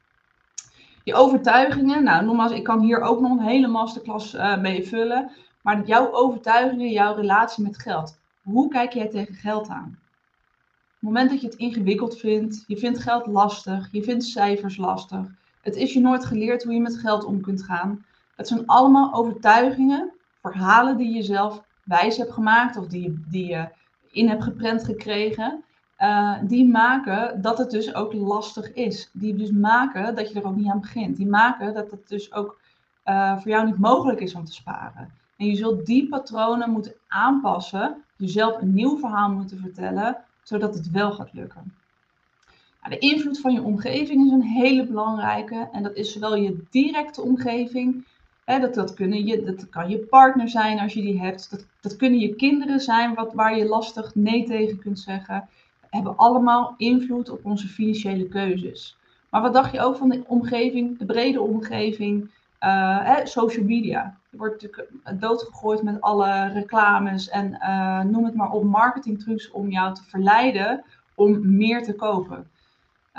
Je overtuigingen, nou nogmaals, ik kan hier ook nog een hele masterclass uh, mee vullen. Maar jouw overtuigingen, jouw relatie met geld. Hoe kijk jij tegen geld aan? Op het moment dat je het ingewikkeld vindt, je vindt geld lastig, je vindt cijfers lastig, het is je nooit geleerd hoe je met geld om kunt gaan. Het zijn allemaal overtuigingen, verhalen die je zelf wijs hebt gemaakt of die, die je in hebt geprent gekregen. Uh, die maken dat het dus ook lastig is. Die dus maken dat je er ook niet aan begint. Die maken dat het dus ook uh, voor jou niet mogelijk is om te sparen. En je zult die patronen moeten aanpassen jezelf een nieuw verhaal moeten vertellen, zodat het wel gaat lukken. Nou, de invloed van je omgeving is een hele belangrijke. En dat is zowel je directe omgeving. Hè, dat, dat, kunnen je, dat kan je partner zijn als je die hebt. Dat, dat kunnen je kinderen zijn wat, waar je lastig nee tegen kunt zeggen. hebben allemaal invloed op onze financiële keuzes. Maar wat dacht je ook van de omgeving, de brede omgeving, uh, social media? Wordt natuurlijk doodgegooid met alle reclames en uh, noem het maar op, marketingtrucs om jou te verleiden om meer te kopen.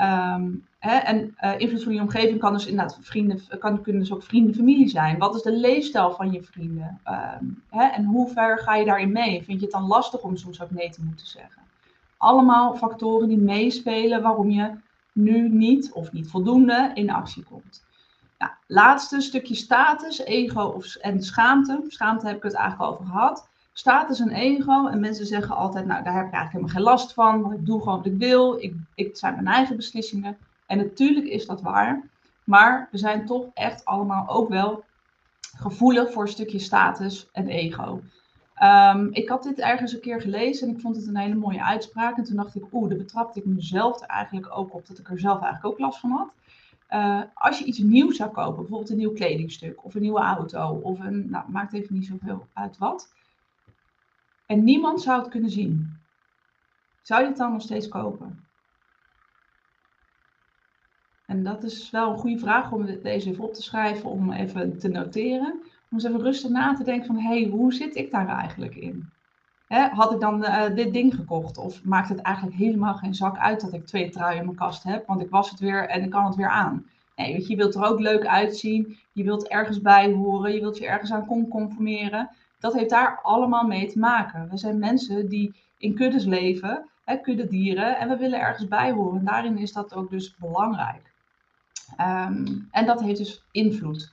Um, hè, en uh, invloed van je omgeving kan dus inderdaad vrienden, kan, kunnen dus ook vrienden, familie zijn. Wat is de leefstijl van je vrienden? Um, hè, en hoe ver ga je daarin mee? Vind je het dan lastig om soms ook nee te moeten zeggen? Allemaal factoren die meespelen waarom je nu niet of niet voldoende in actie komt. Laatste stukje status, ego en schaamte. Schaamte heb ik het eigenlijk over gehad. Status en ego. En mensen zeggen altijd, nou daar heb ik eigenlijk helemaal geen last van. Ik doe gewoon wat ik wil. Ik, ik, het zijn mijn eigen beslissingen. En natuurlijk is dat waar. Maar we zijn toch echt allemaal ook wel gevoelig voor een stukje status en ego. Um, ik had dit ergens een keer gelezen en ik vond het een hele mooie uitspraak. En toen dacht ik, oeh, daar betrapte ik mezelf eigenlijk ook op dat ik er zelf eigenlijk ook last van had. Uh, als je iets nieuws zou kopen, bijvoorbeeld een nieuw kledingstuk of een nieuwe auto of een, nou, maakt even niet zoveel uit wat. En niemand zou het kunnen zien. Zou je het dan nog steeds kopen? En dat is wel een goede vraag om deze even op te schrijven, om even te noteren. Om eens even rustig na te denken van, hé, hey, hoe zit ik daar eigenlijk in? Hè, had ik dan uh, dit ding gekocht? Of maakt het eigenlijk helemaal geen zak uit dat ik twee truien in mijn kast heb? Want ik was het weer en ik kan het weer aan. Nee, weet je, wilt er ook leuk uitzien. Je wilt ergens bij horen. Je wilt je ergens aan conformeren. Dat heeft daar allemaal mee te maken. We zijn mensen die in kuddes leven, hè, kudde dieren. En we willen ergens bij horen. daarin is dat ook dus belangrijk. Um, en dat heeft dus invloed.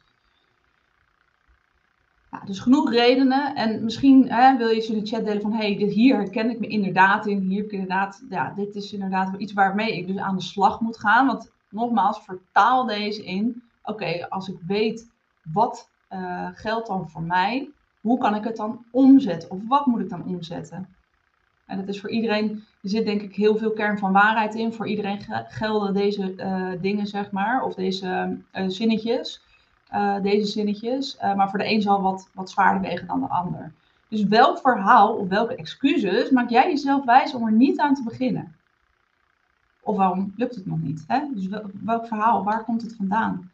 Dus genoeg redenen. En misschien hè, wil je eens in de chat delen van... hey, hier herken ik me inderdaad in. Hier inderdaad... Ja, dit is inderdaad iets waarmee ik dus aan de slag moet gaan. Want nogmaals, vertaal deze in... Oké, als ik weet wat uh, geldt dan voor mij... Hoe kan ik het dan omzetten? Of wat moet ik dan omzetten? En dat is voor iedereen, er zit denk ik heel veel kern van waarheid in. Voor iedereen gelden deze uh, dingen, zeg maar, of deze uh, zinnetjes, uh, deze zinnetjes. maar voor de een zal wat, wat zwaarder wegen dan de ander. Dus welk verhaal of welke excuses maak jij jezelf wijs om er niet aan te beginnen? Of waarom lukt het nog niet? Hè? Dus welk verhaal, waar komt het vandaan?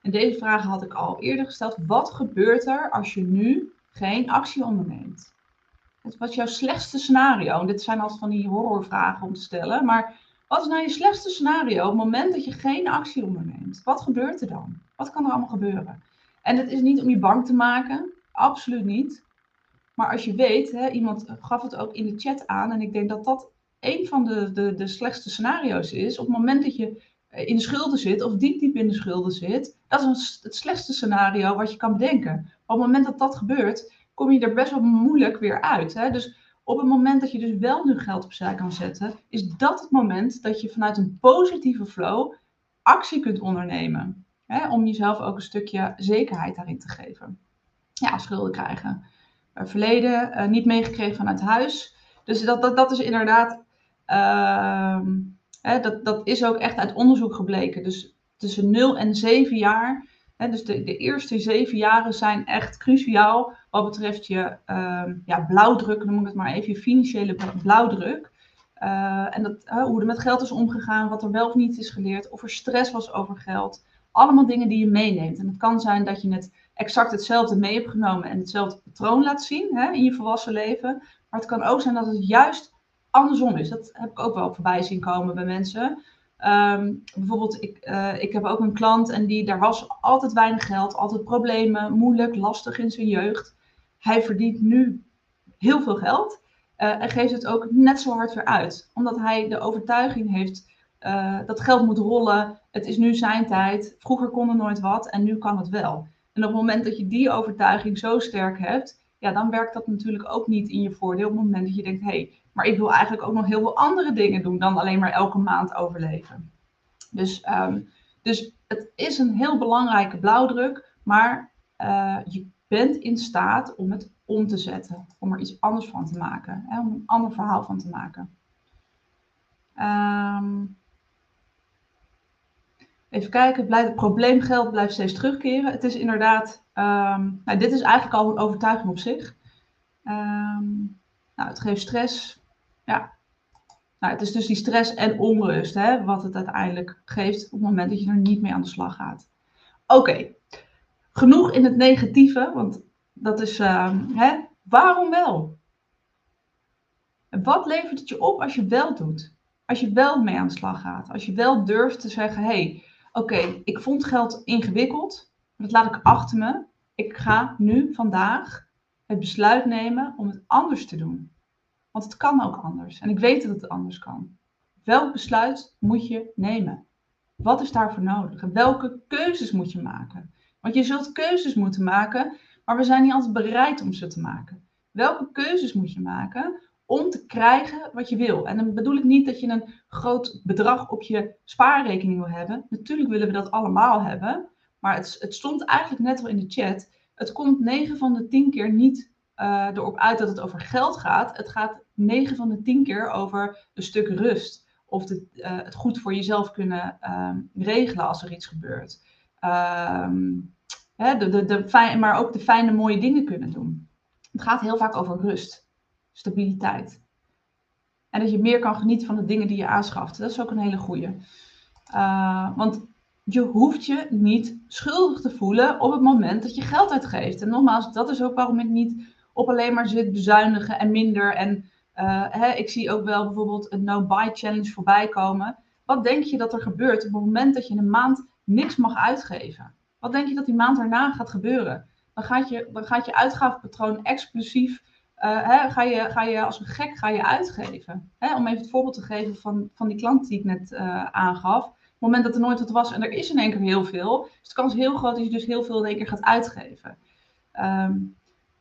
En deze vragen had ik al eerder gesteld. Wat gebeurt er als je nu geen actie onderneemt? Wat is jouw slechtste scenario? En dit zijn altijd van die horrorvragen om te stellen. Maar wat is nou je slechtste scenario op het moment dat je geen actie onderneemt? Wat gebeurt er dan? Wat kan er allemaal gebeuren? En het is niet om je bang te maken. Absoluut niet. Maar als je weet, hè, iemand gaf het ook in de chat aan. En ik denk dat dat een van de, de, de slechtste scenario's is. Op het moment dat je eh, in de schulden zit of diep diep in de schulden zit. Dat is het slechtste scenario wat je kan bedenken. op het moment dat dat gebeurt, kom je er best wel moeilijk weer uit. Hè? Dus op het moment dat je dus wel nu geld opzij kan zetten, is dat het moment dat je vanuit een positieve flow actie kunt ondernemen. Hè? Om jezelf ook een stukje zekerheid daarin te geven. Ja, schulden krijgen. Verleden uh, niet meegekregen vanuit huis. Dus dat, dat, dat is inderdaad, uh, hè, dat, dat is ook echt uit onderzoek gebleken. Dus tussen 0 en 7 jaar dus de, de, eerste zeven jaren zijn echt cruciaal wat betreft je uh, ja, blauwdruk, noem ik het maar even, je financiële blauwdruk. Uh, en dat, hoe er met geld is omgegaan, wat er wel of niet is geleerd, of er stress was over geld. Allemaal dingen die je meeneemt. En het kan zijn dat je het exact hetzelfde mee hebt genomen en hetzelfde patroon laat zien hè, in je volwassen leven. Maar het kan ook zijn dat het juist andersom is. Dat heb ik ook wel voorbij zien komen bij mensen. Um, bijvoorbeeld, ik, uh, ik heb ook een klant en die, daar was altijd weinig geld, altijd problemen, moeilijk, lastig in zijn jeugd. Hij verdient nu heel veel geld uh, en geeft het ook net zo hard weer uit. Omdat hij de overtuiging heeft uh, dat geld moet rollen, het is nu zijn tijd, vroeger kon er nooit wat en nu kan het wel. En op het moment dat je die overtuiging zo sterk hebt, ja, dan werkt dat natuurlijk ook niet in je voordeel. Op het moment dat je denkt, hé, hey, maar ik wil eigenlijk ook nog heel veel andere dingen doen dan alleen maar elke maand overleven. Dus, um, dus het is een heel belangrijke blauwdruk, maar uh, je bent in staat om het om te zetten, om er iets anders van te maken, hè, om een ander verhaal van te maken. Um, even kijken, het, probleemgeld blijft steeds terugkeren. Het is inderdaad, um, nou, dit is eigenlijk al een overtuiging op zich. Um, nou, het geeft stress, ja. Nou, het is dus die stress en onrust hè, wat het uiteindelijk geeft op het moment dat je er niet mee aan de slag gaat. Oké, genoeg in het negatieve, want dat is, ehm, hè, waarom wel? Wat levert het je op als je wel doet? Als je wel mee aan de slag gaat. Als je wel durft te zeggen, hé, hey, oké, ik vond geld ingewikkeld, maar dat laat ik achter me. Ik ga nu, vandaag, het besluit nemen om het anders te doen. Want het kan ook anders. En ik weet dat het anders kan. Welk besluit moet je nemen? Wat is daarvoor nodig? En welke keuzes moet je maken? Want je zult keuzes moeten maken, maar we zijn niet altijd bereid om ze te maken. Welke keuzes moet je maken om te krijgen wat je wil? En dan bedoel ik niet dat je een groot bedrag op je spaarrekening wil hebben. Natuurlijk willen we dat allemaal hebben. Maar het, het stond eigenlijk net al in de chat. Het komt 9 van de 10 keer niet uh, erop uit dat het over geld gaat. Het gaat 9 van de 10 keer over een stuk rust. Of de, uh, het goed voor jezelf kunnen uh, regelen als er iets gebeurt. Ehm, de, de, de maar ook de fijne, mooie dingen kunnen doen. Het gaat heel vaak over rust, stabiliteit. En dat je meer kan genieten van de dingen die je aanschaft. Dat is ook een hele goede. Uh, want je hoeft je niet schuldig te voelen op het moment dat je geld uitgeeft. En nogmaals, dat is ook waarom ik niet op alleen maar zit bezuinigen en minder. En uh, hè, ik zie ook wel bijvoorbeeld een no-buy challenge voorbij komen. Wat denk je dat er gebeurt op het moment dat je een maand niks mag uitgeven? Wat denk je dat die maand daarna gaat gebeuren? Dan gaat je, dan gaat je uitgavenpatroon explosief. Uh, hè, ga, je, ga je als een gek ga je uitgeven. Hè, om even het voorbeeld te geven van, van die klant die ik net uh, aangaf. Op het moment dat er nooit wat was en er is in één keer heel veel. is de kans heel groot dat je dus heel veel in één keer gaat uitgeven. Um,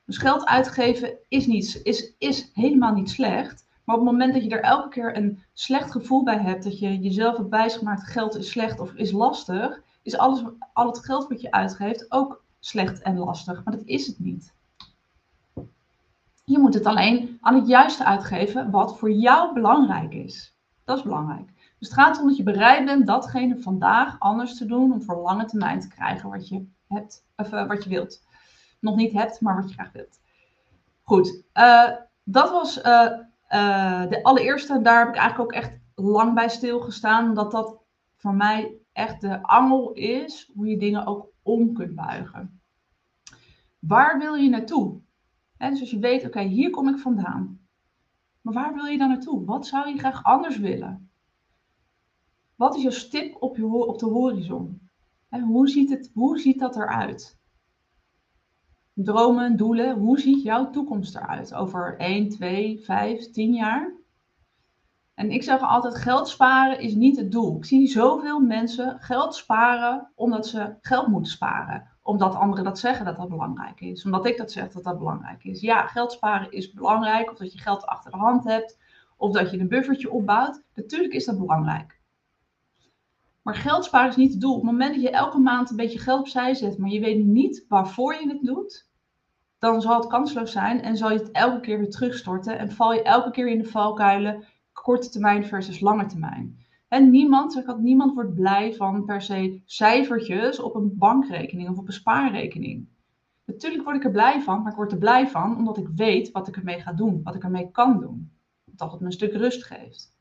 dus geld uitgeven is, niet, is, is helemaal niet slecht. Maar op het moment dat je er elke keer een slecht gevoel bij hebt, dat je jezelf hebt bijgemaakt, geld is slecht of is lastig, is alles, al het geld wat je uitgeeft ook slecht en lastig. Maar dat is het niet. Je moet het alleen aan het juiste uitgeven wat voor jou belangrijk is. Dat is belangrijk. Dus het gaat om dat je bereid bent datgene vandaag anders te doen om voor lange termijn te krijgen wat je hebt, of uh, wat je wilt nog niet hebt, maar wat je graag wilt. Goed, uh, dat was uh, de allereerste. Daar heb ik eigenlijk ook echt lang bij stilgestaan. Omdat dat voor mij echt de angel is hoe je dingen ook om kunt buigen. Waar wil je naartoe? Dus als je weet, oké, hier kom ik vandaan. Maar waar wil je dan naartoe? Wat zou je graag anders willen? Wat is jouw stip op, je, op de horizon? He, hoe, ziet het, hoe ziet dat eruit? dromen, doelen. Hoe ziet jouw toekomst eruit over 1, 2, 5, 10 jaar? En ik zeg altijd, geld sparen is niet het doel. Ik zie zoveel mensen geld sparen omdat ze geld moeten sparen. Omdat anderen dat zeggen dat dat belangrijk is. Omdat ik dat zeg dat dat belangrijk is. Ja, geld sparen is belangrijk. Of dat je geld achter de hand hebt. Of dat je een buffertje opbouwt. Natuurlijk is dat belangrijk. Maar geld sparen is niet het doel. Op het moment dat je elke maand een beetje geld opzij zet, maar je weet niet waarvoor je het doet, dan zal het kansloos zijn en zal je het elke keer weer terugstorten en val je elke keer in de valkuilen korte termijn versus lange termijn. En niemand, ik niemand wordt blij van per se cijfertjes op een bankrekening of op een spaarrekening. Natuurlijk word ik er blij van, maar ik word er blij van omdat ik weet wat ik ermee ga doen, wat ik ermee kan doen. Dat het me een stuk rust geeft.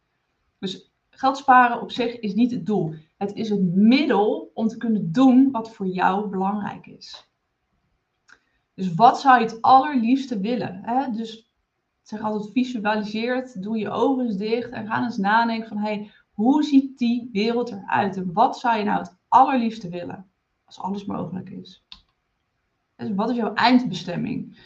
Dus geld sparen op zich is niet het doel. Het is het middel om te kunnen doen wat voor jou belangrijk is. Dus wat zou je het allerliefste willen? Hè? Dus zeg altijd visualiseert, doe je ogen eens dicht en ga eens nadenken van hey, hoe ziet die wereld eruit? En wat zou je nou het allerliefste willen? Als alles mogelijk is. Dus wat is jouw eindbestemming?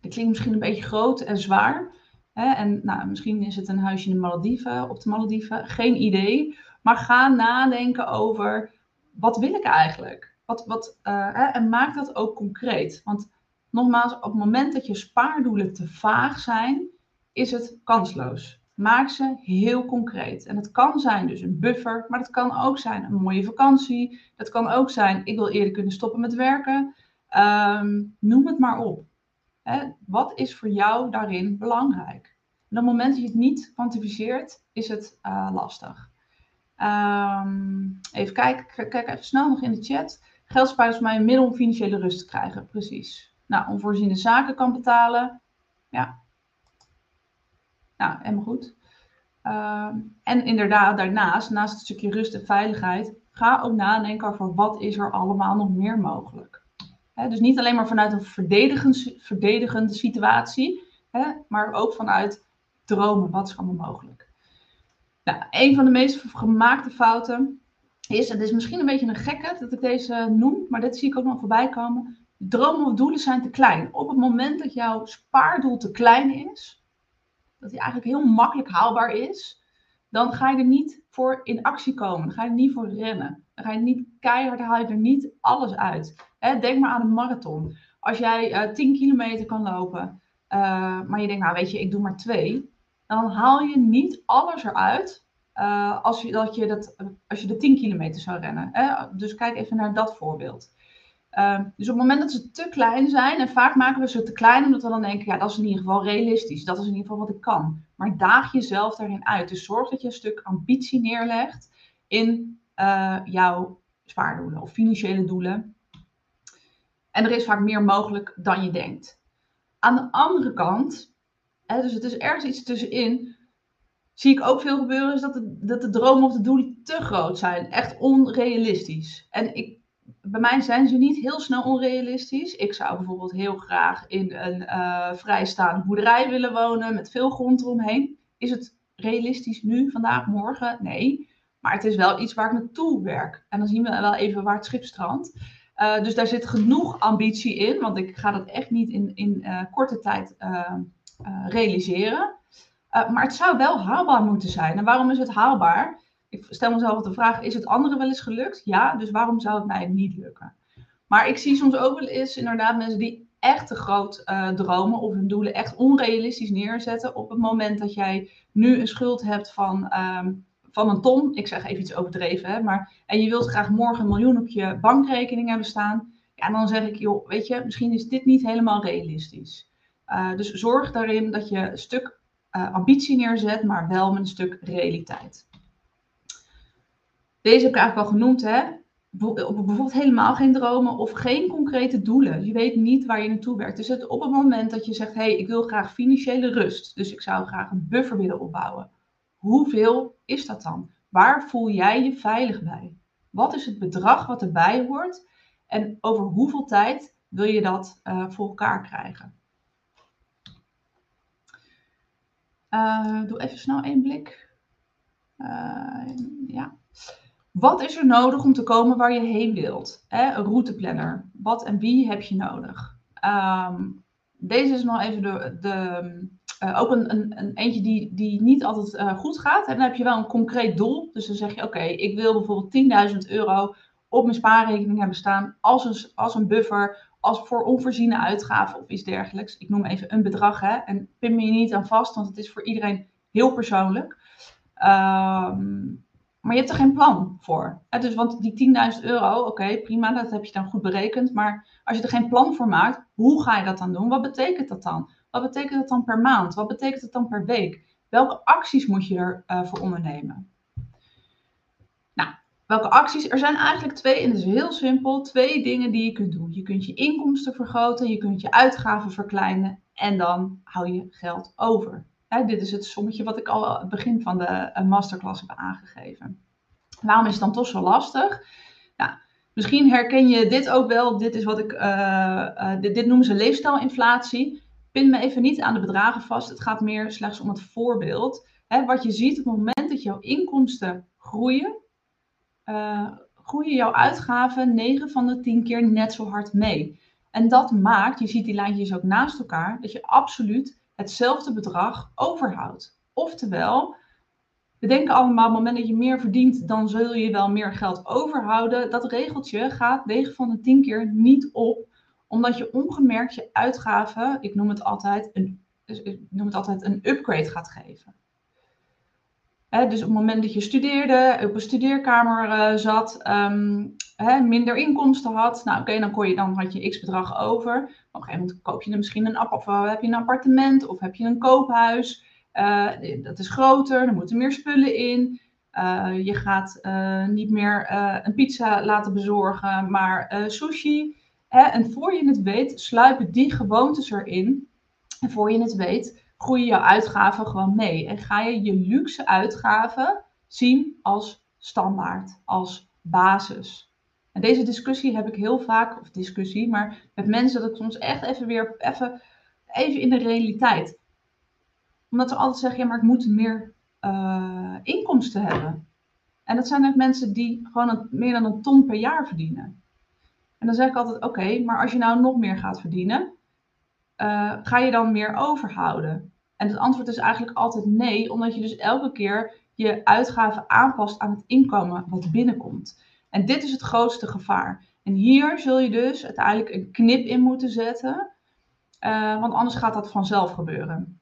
Dat klinkt misschien een beetje groot en zwaar. Hè? En nou, misschien is het een huisje in de Malediven, op de Malediven. Geen idee. Maar ga nadenken over wat wil ik eigenlijk? Wat, wat, uh, hè? En maak dat ook concreet. Want nogmaals, op het moment dat je spaardoelen te vaag zijn, is het kansloos. Maak ze heel concreet. En het kan zijn dus een buffer, maar het kan ook zijn een mooie vakantie. Dat kan ook zijn, ik wil eerder kunnen stoppen met werken. Um, noem het maar op. Hè, wat is voor jou daarin belangrijk? Op het moment dat je het niet kwantificeert, is het uh, lastig. Um, even kijken, kijk even snel nog in de chat. Geld spaart is mij een middel om financiële rust te krijgen. Precies nou, onvoorziene zaken kan betalen. Ja. Nou, helemaal goed. Ehm, en inderdaad, daarnaast, naast het stukje rust en veiligheid, ga ook nadenken over wat is er allemaal nog meer mogelijk. He, dus niet alleen maar vanuit een verdedigende, verdedigende situatie, maar ook vanuit dromen, wat is allemaal mogelijk. Nou, een van de meest gemaakte fouten is, het is misschien een beetje een gekke dat ik deze noem, maar dit zie ik ook nog voorbij komen. Dromen of doelen zijn te klein. Op het moment dat jouw spaardoel te klein is, dat die eigenlijk heel makkelijk haalbaar is, dan ga je er niet voor in actie komen. Dan ga je er niet voor rennen. Dan ga je niet keihard, haal je er niet alles uit. denk maar aan een marathon. Als jij uh, eh, 10 kilometer kan lopen, uh, maar je denkt, nou weet je, ik doe maar twee, dan haal je niet alles eruit uh, als, je, dat je dat, als je de 10 kilometer zou rennen. Dus kijk even naar dat voorbeeld. Uh, dus op het moment dat ze te klein zijn, en vaak maken we ze te klein omdat we dan denken, ja, dat is in ieder geval realistisch, dat is in ieder geval wat ik kan. Maar daag jezelf daarin uit. Dus zorg dat je een stuk ambitie neerlegt in uh, jouw spaardoelen of financiële doelen. En er is vaak meer mogelijk dan je denkt. Aan de andere kant, hè, dus het is ergens iets tussenin, zie ik ook veel gebeuren, is dat de, dat de dromen of de doelen te groot zijn. Echt onrealistisch. En ik, bij mij zijn ze niet heel snel onrealistisch. Ik zou bijvoorbeeld heel graag in een uh, vrijstaande boerderij willen wonen met veel grond eromheen. Is het realistisch nu, vandaag, morgen? Nee. Maar het is wel iets waar ik naartoe werk. En dan zien we wel even waar het schip strandt. Uh, dus daar zit genoeg ambitie in, want ik ga dat echt niet in, in uh, korte tijd realiseren. maar het zou wel haalbaar moeten zijn. En waarom is het haalbaar? Ik stel mezelf de vraag, is het anderen wel eens gelukt? Ja, dus waarom zou het mij niet lukken? Maar ik zie soms ook wel eens inderdaad mensen die echt te groot uh, dromen of hun doelen echt onrealistisch neerzetten. Op het moment dat jij nu een schuld hebt van, um, van een ton, ik zeg even iets overdreven, hè, maar, en je wilt graag morgen een miljoen op je bankrekening hebben staan. Ja, dan zeg ik, joh, weet je, misschien is dit niet helemaal realistisch. Uh, dus zorg daarin dat je een stuk uh, ambitie neerzet, maar wel met een stuk realiteit. Deze heb ik eigenlijk al genoemd, hè? Bijvoorbeeld helemaal geen dromen of geen concrete doelen. Je weet niet waar je naartoe werkt. Dus het, op het moment dat je zegt, hé, hey, ik wil graag financiële rust. Dus ik zou graag een buffer willen opbouwen. Hoeveel is dat dan? Waar voel jij je veilig bij? Wat is het bedrag wat erbij hoort? En over hoeveel tijd wil je dat uh, voor elkaar krijgen? Uh, doe even snel één blik. Uh, ja. Wat is er nodig om te komen waar je heen wilt? Hè? Een routeplanner. Wat en wie heb je nodig? Ehm, deze is nog even de, de uh, ook een, een, een, eentje die, die niet altijd uh, goed gaat. En dan heb je wel een concreet doel. Dus dan zeg je, oké, ik wil bijvoorbeeld 10.000 euro op mijn spaarrekening hebben staan als een, als een buffer, als voor onvoorziene uitgaven of iets dergelijks. Ik noem even een bedrag, hè. En pin me niet aan vast, want het is voor iedereen heel persoonlijk. Um, maar je hebt er geen plan voor. Dus, want die 10.000 euro, oké, prima, dat heb je dan goed berekend. Maar als je er geen plan voor maakt, hoe ga je dat dan doen? Wat betekent dat dan? Wat betekent dat dan per maand? Wat betekent dat dan per week? Welke acties moet je ervoor uh, voor ondernemen? Nou, welke acties? Er zijn eigenlijk twee, en dat is heel simpel, twee dingen die je kunt doen. Je kunt je inkomsten vergroten, je kunt je uitgaven verkleinen en dan hou je geld over dit is het sommetje wat ik al aan het begin van de eh, masterclass heb aangegeven. Waarom is het dan toch zo lastig? Misschien herken je dit ook wel. Dit is wat ik, uh, dit, noemen ze leefstijlinflatie. Pin me even niet aan de bedragen vast. Het gaat meer slechts om het voorbeeld. wat je ziet op het moment dat jouw inkomsten groeien, groeien jouw uitgaven 9 van de 10 keer net zo hard mee. En dat maakt, je ziet die lijntjes ook naast elkaar, dat je absoluut hetzelfde bedrag overhoudt. Oftewel, we denken allemaal, op het moment dat je meer verdient, dan zul je wel meer geld overhouden. Dat regeltje gaat 9 van de 10 keer niet op, omdat je ongemerkt je uitgaven, ik noem het altijd een, noem het altijd een upgrade gaat geven. dus op het moment dat je studeerde, op een studeerkamer uh, zat, um, minder inkomsten had, nou oké, dan, kon je, dan had je x bedrag over. Op een gegeven moment koop je misschien een, of uh, heb je een appartement of heb je een koophuis. Uh, dat is groter, er moeten meer spullen in. Uh, je gaat niet meer een pizza laten bezorgen, maar sushi. Hè? En voor je het weet, sluipen die gewoontes erin. En voor je het weet, groeien jouw uitgaven gewoon mee. En ga je je luxe uitgaven zien als standaard, als basis. Deze discussie heb ik heel vaak, of discussie, maar met mensen dat ik soms echt even weer, even, even in de realiteit. Omdat ze altijd zeggen, ja, maar ik moet meer uh, inkomsten hebben. En dat zijn ook mensen die gewoon meer dan een ton per jaar verdienen. En dan zeg ik altijd, oké, maar als je nou nog meer gaat verdienen, uh, ga je dan meer overhouden? En het antwoord is eigenlijk altijd nee, omdat je dus elke keer je uitgaven aanpast aan het inkomen wat binnenkomt. En dit is het grootste gevaar. En hier zul je dus uiteindelijk een knip in moeten zetten, uh, want anders gaat dat vanzelf gebeuren.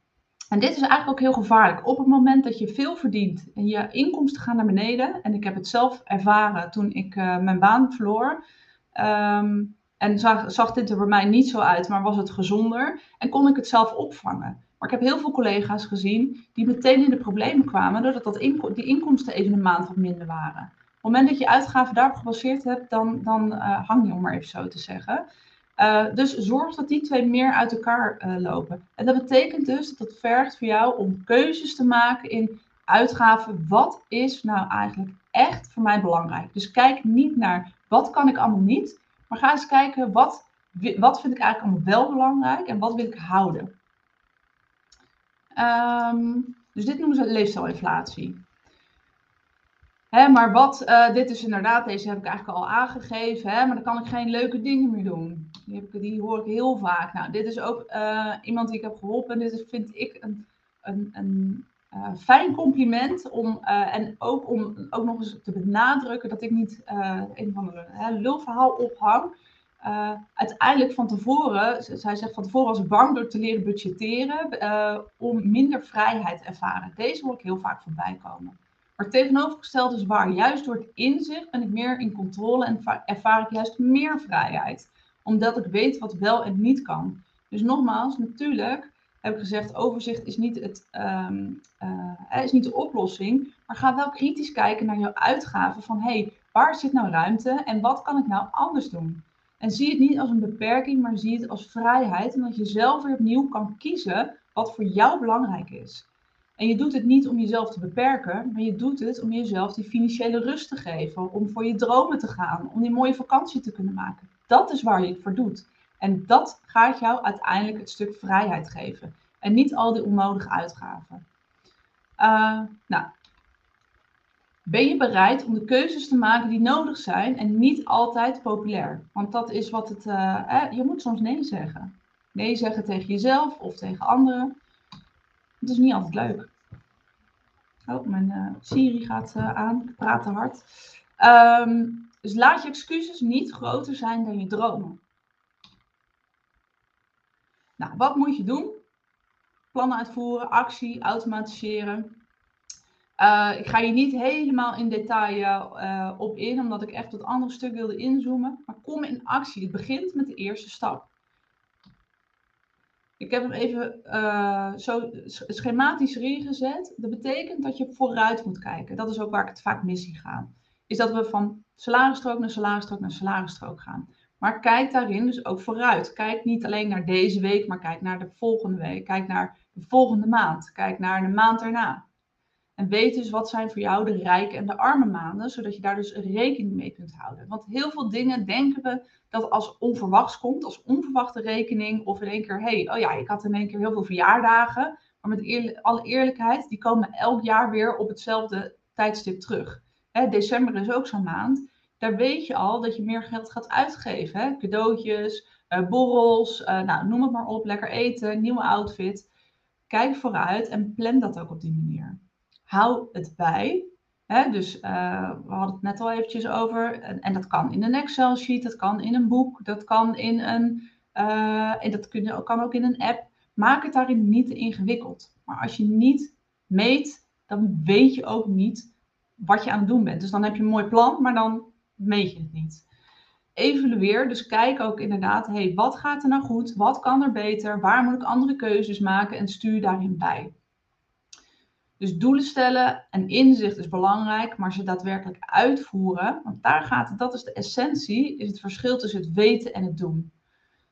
En dit is eigenlijk ook heel gevaarlijk. Op het moment dat je veel verdient en je inkomsten gaan naar beneden, en ik heb het zelf ervaren toen ik uh, mijn baan verloor, um, en zag, zag dit er bij mij niet zo uit, maar was het gezonder en kon ik het zelf opvangen. Maar ik heb heel veel collega's gezien die meteen in de problemen kwamen doordat dat die inkomsten even een maand wat minder waren. Op het moment dat je uitgaven daarop gebaseerd hebt, dan, dan uh, hang je om maar even zo te zeggen. Uh, dus zorg dat die twee meer uit elkaar uh, lopen. En dat betekent dus dat het vergt voor jou om keuzes te maken in uitgaven. Wat is nou eigenlijk echt voor mij belangrijk? Dus kijk niet naar wat kan ik allemaal niet, maar ga eens kijken wat, wat vind ik eigenlijk allemaal wel belangrijk en wat wil ik houden. Um, dus dit noemen ze leefstijlinflatie. Hè, maar wat, uh, dit is inderdaad, deze heb ik eigenlijk al aangegeven, hè, maar dan kan ik geen leuke dingen meer doen. Die, ik, die hoor ik heel vaak. Nou, dit is ook uh, iemand die ik heb geholpen. Dit vind ik een, een, een uh, fijn compliment. Om, en ook om ook nog eens te benadrukken dat ik niet een van de lulverhaal ophang. Uiteindelijk van tevoren, zij zegt van tevoren was ik bang door te leren budgetteren om minder vrijheid te ervaren. Deze hoor ik heel vaak voorbij komen. Maar tegenovergesteld is waar, juist door het inzicht ben ik meer in controle en ervaar ik juist meer vrijheid. Omdat ik weet wat wel en niet kan. Dus nogmaals, natuurlijk heb ik gezegd, overzicht is niet, het, um, is niet de oplossing. Maar ga wel kritisch kijken naar jouw uitgaven van hé, hey, waar zit nou ruimte en wat kan ik nou anders doen? En zie het niet als een beperking, maar zie het als vrijheid. En dat je zelf weer opnieuw kan kiezen wat voor jou belangrijk is. En je doet het niet om jezelf te beperken, maar je doet het om jezelf die financiële rust te geven. Om voor je dromen te gaan, om die mooie vakantie te kunnen maken. Dat is waar je het voor doet. En dat gaat jou uiteindelijk het stuk vrijheid geven. En niet al die onnodige uitgaven. Uh, nou, ben je bereid om de keuzes te maken die nodig zijn en niet altijd populair? Want dat is wat het. Eh, je moet soms nee zeggen. Nee zeggen tegen jezelf of tegen anderen. Het is niet altijd leuk. Oh, mijn uh, Siri gaat uh, aan. praat te hard. Um, dus laat je excuses niet groter zijn dan je dromen. Nou, wat moet je doen? Plannen uitvoeren, actie, automatiseren. Uh, ik ga hier niet helemaal in detail op in, omdat ik echt het andere stuk wilde inzoomen. Maar kom in actie. Het begint met de eerste stap. Ik heb hem even uh, zo schematisch erin gezet. Dat betekent dat je vooruit moet kijken. Dat is ook waar ik het vaak mis zie gaan. Is dat we van salarisstrook naar salarisstrook naar salarisstrook gaan. Maar kijk daarin dus ook vooruit. Kijk niet alleen naar deze week, maar kijk naar de volgende week. Kijk naar de volgende maand. Kijk naar de maand erna. En weet dus wat zijn voor jou de rijke en de arme maanden, zodat je daar dus rekening mee kunt houden. Want heel veel dingen denken we dat als onverwachts komt, als onverwachte rekening, of in één keer, hé, hey, oh ja, ik had in één keer heel veel verjaardagen. Maar met alle eerlijkheid, die komen elk jaar weer op hetzelfde tijdstip terug. Hè, december is ook zo'n maand. Daar weet je al dat je meer geld gaat uitgeven. Hè? Cadeautjes, uh, borrels, uh, nou, noem het maar op, lekker eten, nieuwe outfit. Kijk vooruit en plan dat ook op die manier hou het bij. Dus uh, we hadden het net al eventjes over. En, en, dat kan in een Excel sheet, dat kan in een boek, dat kan in een. Uh, en dat kun, kan ook in een app. Maak het daarin niet ingewikkeld. Maar als je niet meet, dan weet je ook niet wat je aan het doen bent. Dus dan heb je een mooi plan, maar dan meet je het niet. Evalueer, dus kijk ook inderdaad, hey, wat gaat er nou goed? Wat kan er beter? Waar moet ik andere keuzes maken? En stuur daarin bij. Dus doelen stellen en inzicht is belangrijk, maar ze daadwerkelijk uitvoeren, want daar gaat het, dat is de essentie, is het verschil tussen het weten en het doen.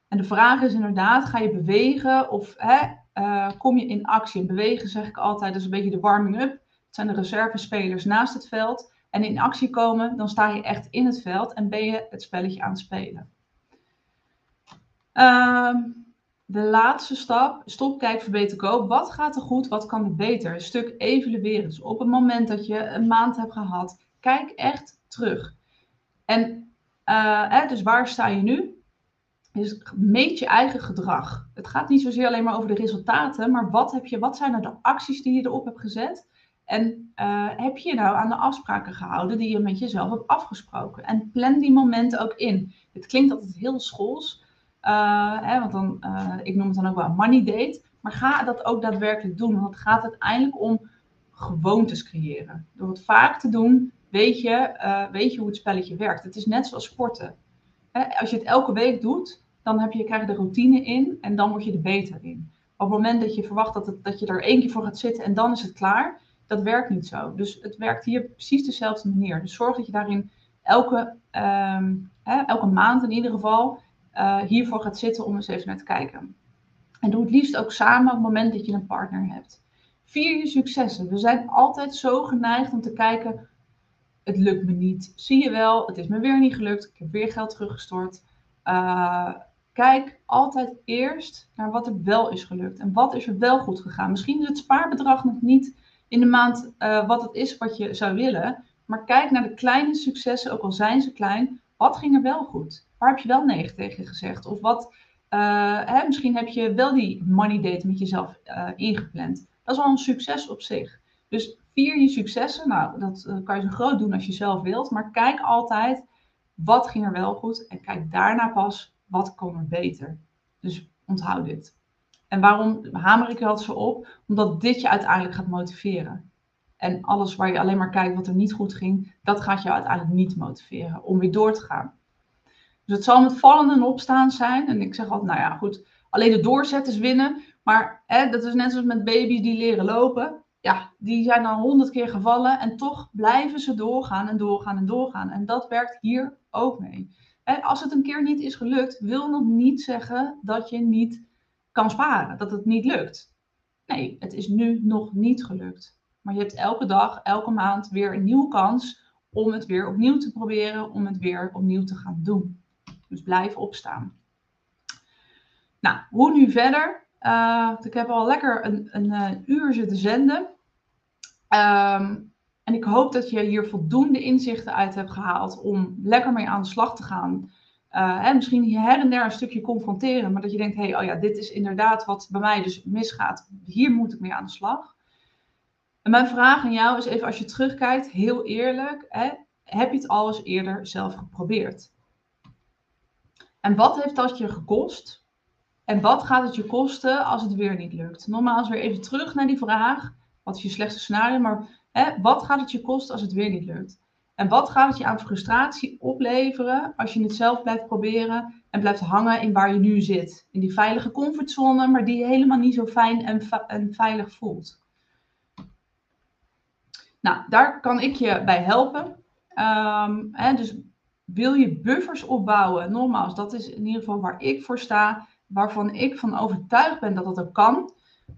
En de vraag is inderdaad, ga je bewegen of hè, eh, kom je in actie. En bewegen zeg ik altijd, dat is een beetje de warming-up. Het zijn de reservespelers naast het veld. En in actie komen, dan sta je echt in het veld en ben je het spelletje aan het spelen. Ehm, de laatste stap, stop, kijk, verbeter, koop. Wat gaat er goed, wat kan er beter? Een stuk evalueren. Dus op het moment dat je een maand hebt gehad, kijk echt terug. En uh, dus waar sta je nu? Dus meet je eigen gedrag. Het gaat niet zozeer alleen maar over de resultaten, maar wat, heb je, wat zijn er de acties die je erop hebt gezet? En uh, heb je nou aan de afspraken gehouden die je met jezelf hebt afgesproken? En plan die momenten ook in. Het klinkt altijd heel schools, hè, want dan, uh, ik noem het dan ook wel money date. Maar ga dat ook daadwerkelijk doen, want het gaat uiteindelijk om gewoontes creëren. Door het vaak te doen, weet je, weet je hoe het spelletje werkt. Het is net zoals sporten. Als je het elke week doet, dan heb je, krijg je de routine in en dan word je er beter in. Op het moment dat je verwacht dat, dat je er één keer voor gaat zitten en dan is het klaar, dat werkt niet zo. Dus het werkt hier precies dezelfde manier. Dus zorg dat je daarin elke, hè, elke maand in ieder geval uh, hiervoor gaat zitten om eens even naar te kijken. En doe het liefst ook samen op het moment dat je een partner hebt. Vier je successen. We zijn altijd zo geneigd om te kijken, het lukt me niet. Zie je wel, het is me weer niet gelukt. Ik heb weer geld teruggestort. Uh, kijk altijd eerst naar wat er wel is gelukt. En wat is er wel goed gegaan. Misschien is het spaarbedrag nog niet in de maand uh, wat het is wat je zou willen. Maar kijk naar de kleine successen, ook al zijn ze klein. Wat ging er wel goed? Waar heb je wel nee tegen gezegd? Of wat, uh, hè, misschien heb je wel die money date met jezelf uh, ingepland. Dat is al een succes op zich. Dus vier je successen. Nou, dat kan je zo groot doen als je zelf wilt. Maar kijk altijd, wat ging er wel goed? En kijk daarna pas, wat kon er beter? Dus onthoud dit. En waarom hamer ik dat zo op? Omdat dit je uiteindelijk gaat motiveren. En alles waar je alleen maar kijkt wat er niet goed ging, dat gaat je uiteindelijk niet motiveren om weer door te gaan. Dus het zal met vallen en opstaan zijn. En ik zeg altijd, nou ja, goed, alleen de doorzetters winnen. Maar hè, dat is net zoals met baby's die leren lopen. Ja, die zijn dan honderd keer gevallen en toch blijven ze doorgaan en doorgaan en doorgaan. En dat werkt hier ook mee. Hè, als het een keer niet is gelukt, wil nog niet zeggen dat je niet kan sparen, dat het niet lukt. Nee, het is nu nog niet gelukt. Maar je hebt elke dag, elke maand weer een nieuwe kans om het weer opnieuw te proberen, om het weer opnieuw te gaan doen. Dus blijf opstaan. Nou, hoe nu verder? Uh, ik heb al lekker een, een, een uur zitten zenden. Um, en ik hoop dat je hier voldoende inzichten uit hebt gehaald om lekker mee aan de slag te gaan. Uh, misschien hier her en der een stukje confronteren, maar dat je denkt, hé, hey, oh ja, dit is inderdaad wat bij mij dus misgaat. Hier moet ik mee aan de slag. En mijn vraag aan jou is even, als je terugkijkt, heel eerlijk, hè, heb je het al eens eerder zelf geprobeerd? En wat heeft dat je gekost? En wat gaat het je kosten als het weer niet lukt? Nogmaals weer even terug naar die vraag. Wat is je slechtste scenario? Maar hè, wat gaat het je kosten als het weer niet lukt? En wat gaat het je aan frustratie opleveren als je het zelf blijft proberen en blijft hangen in waar je nu zit? In die veilige comfortzone, maar die je helemaal niet zo fijn en, veilig voelt. Nou, daar kan ik je bij helpen. Um, hè, dus wil je buffers opbouwen? Nogmaals, dat is in ieder geval waar ik voor sta, waarvan ik van overtuigd ben dat dat kan.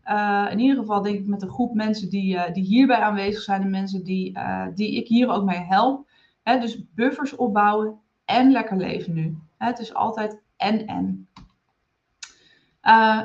Uh, in ieder geval denk ik met een groep mensen die, uh, die hierbij aanwezig zijn en mensen die, uh, die ik hier ook mee help. Dus buffers opbouwen en lekker leven nu. Het is altijd en en.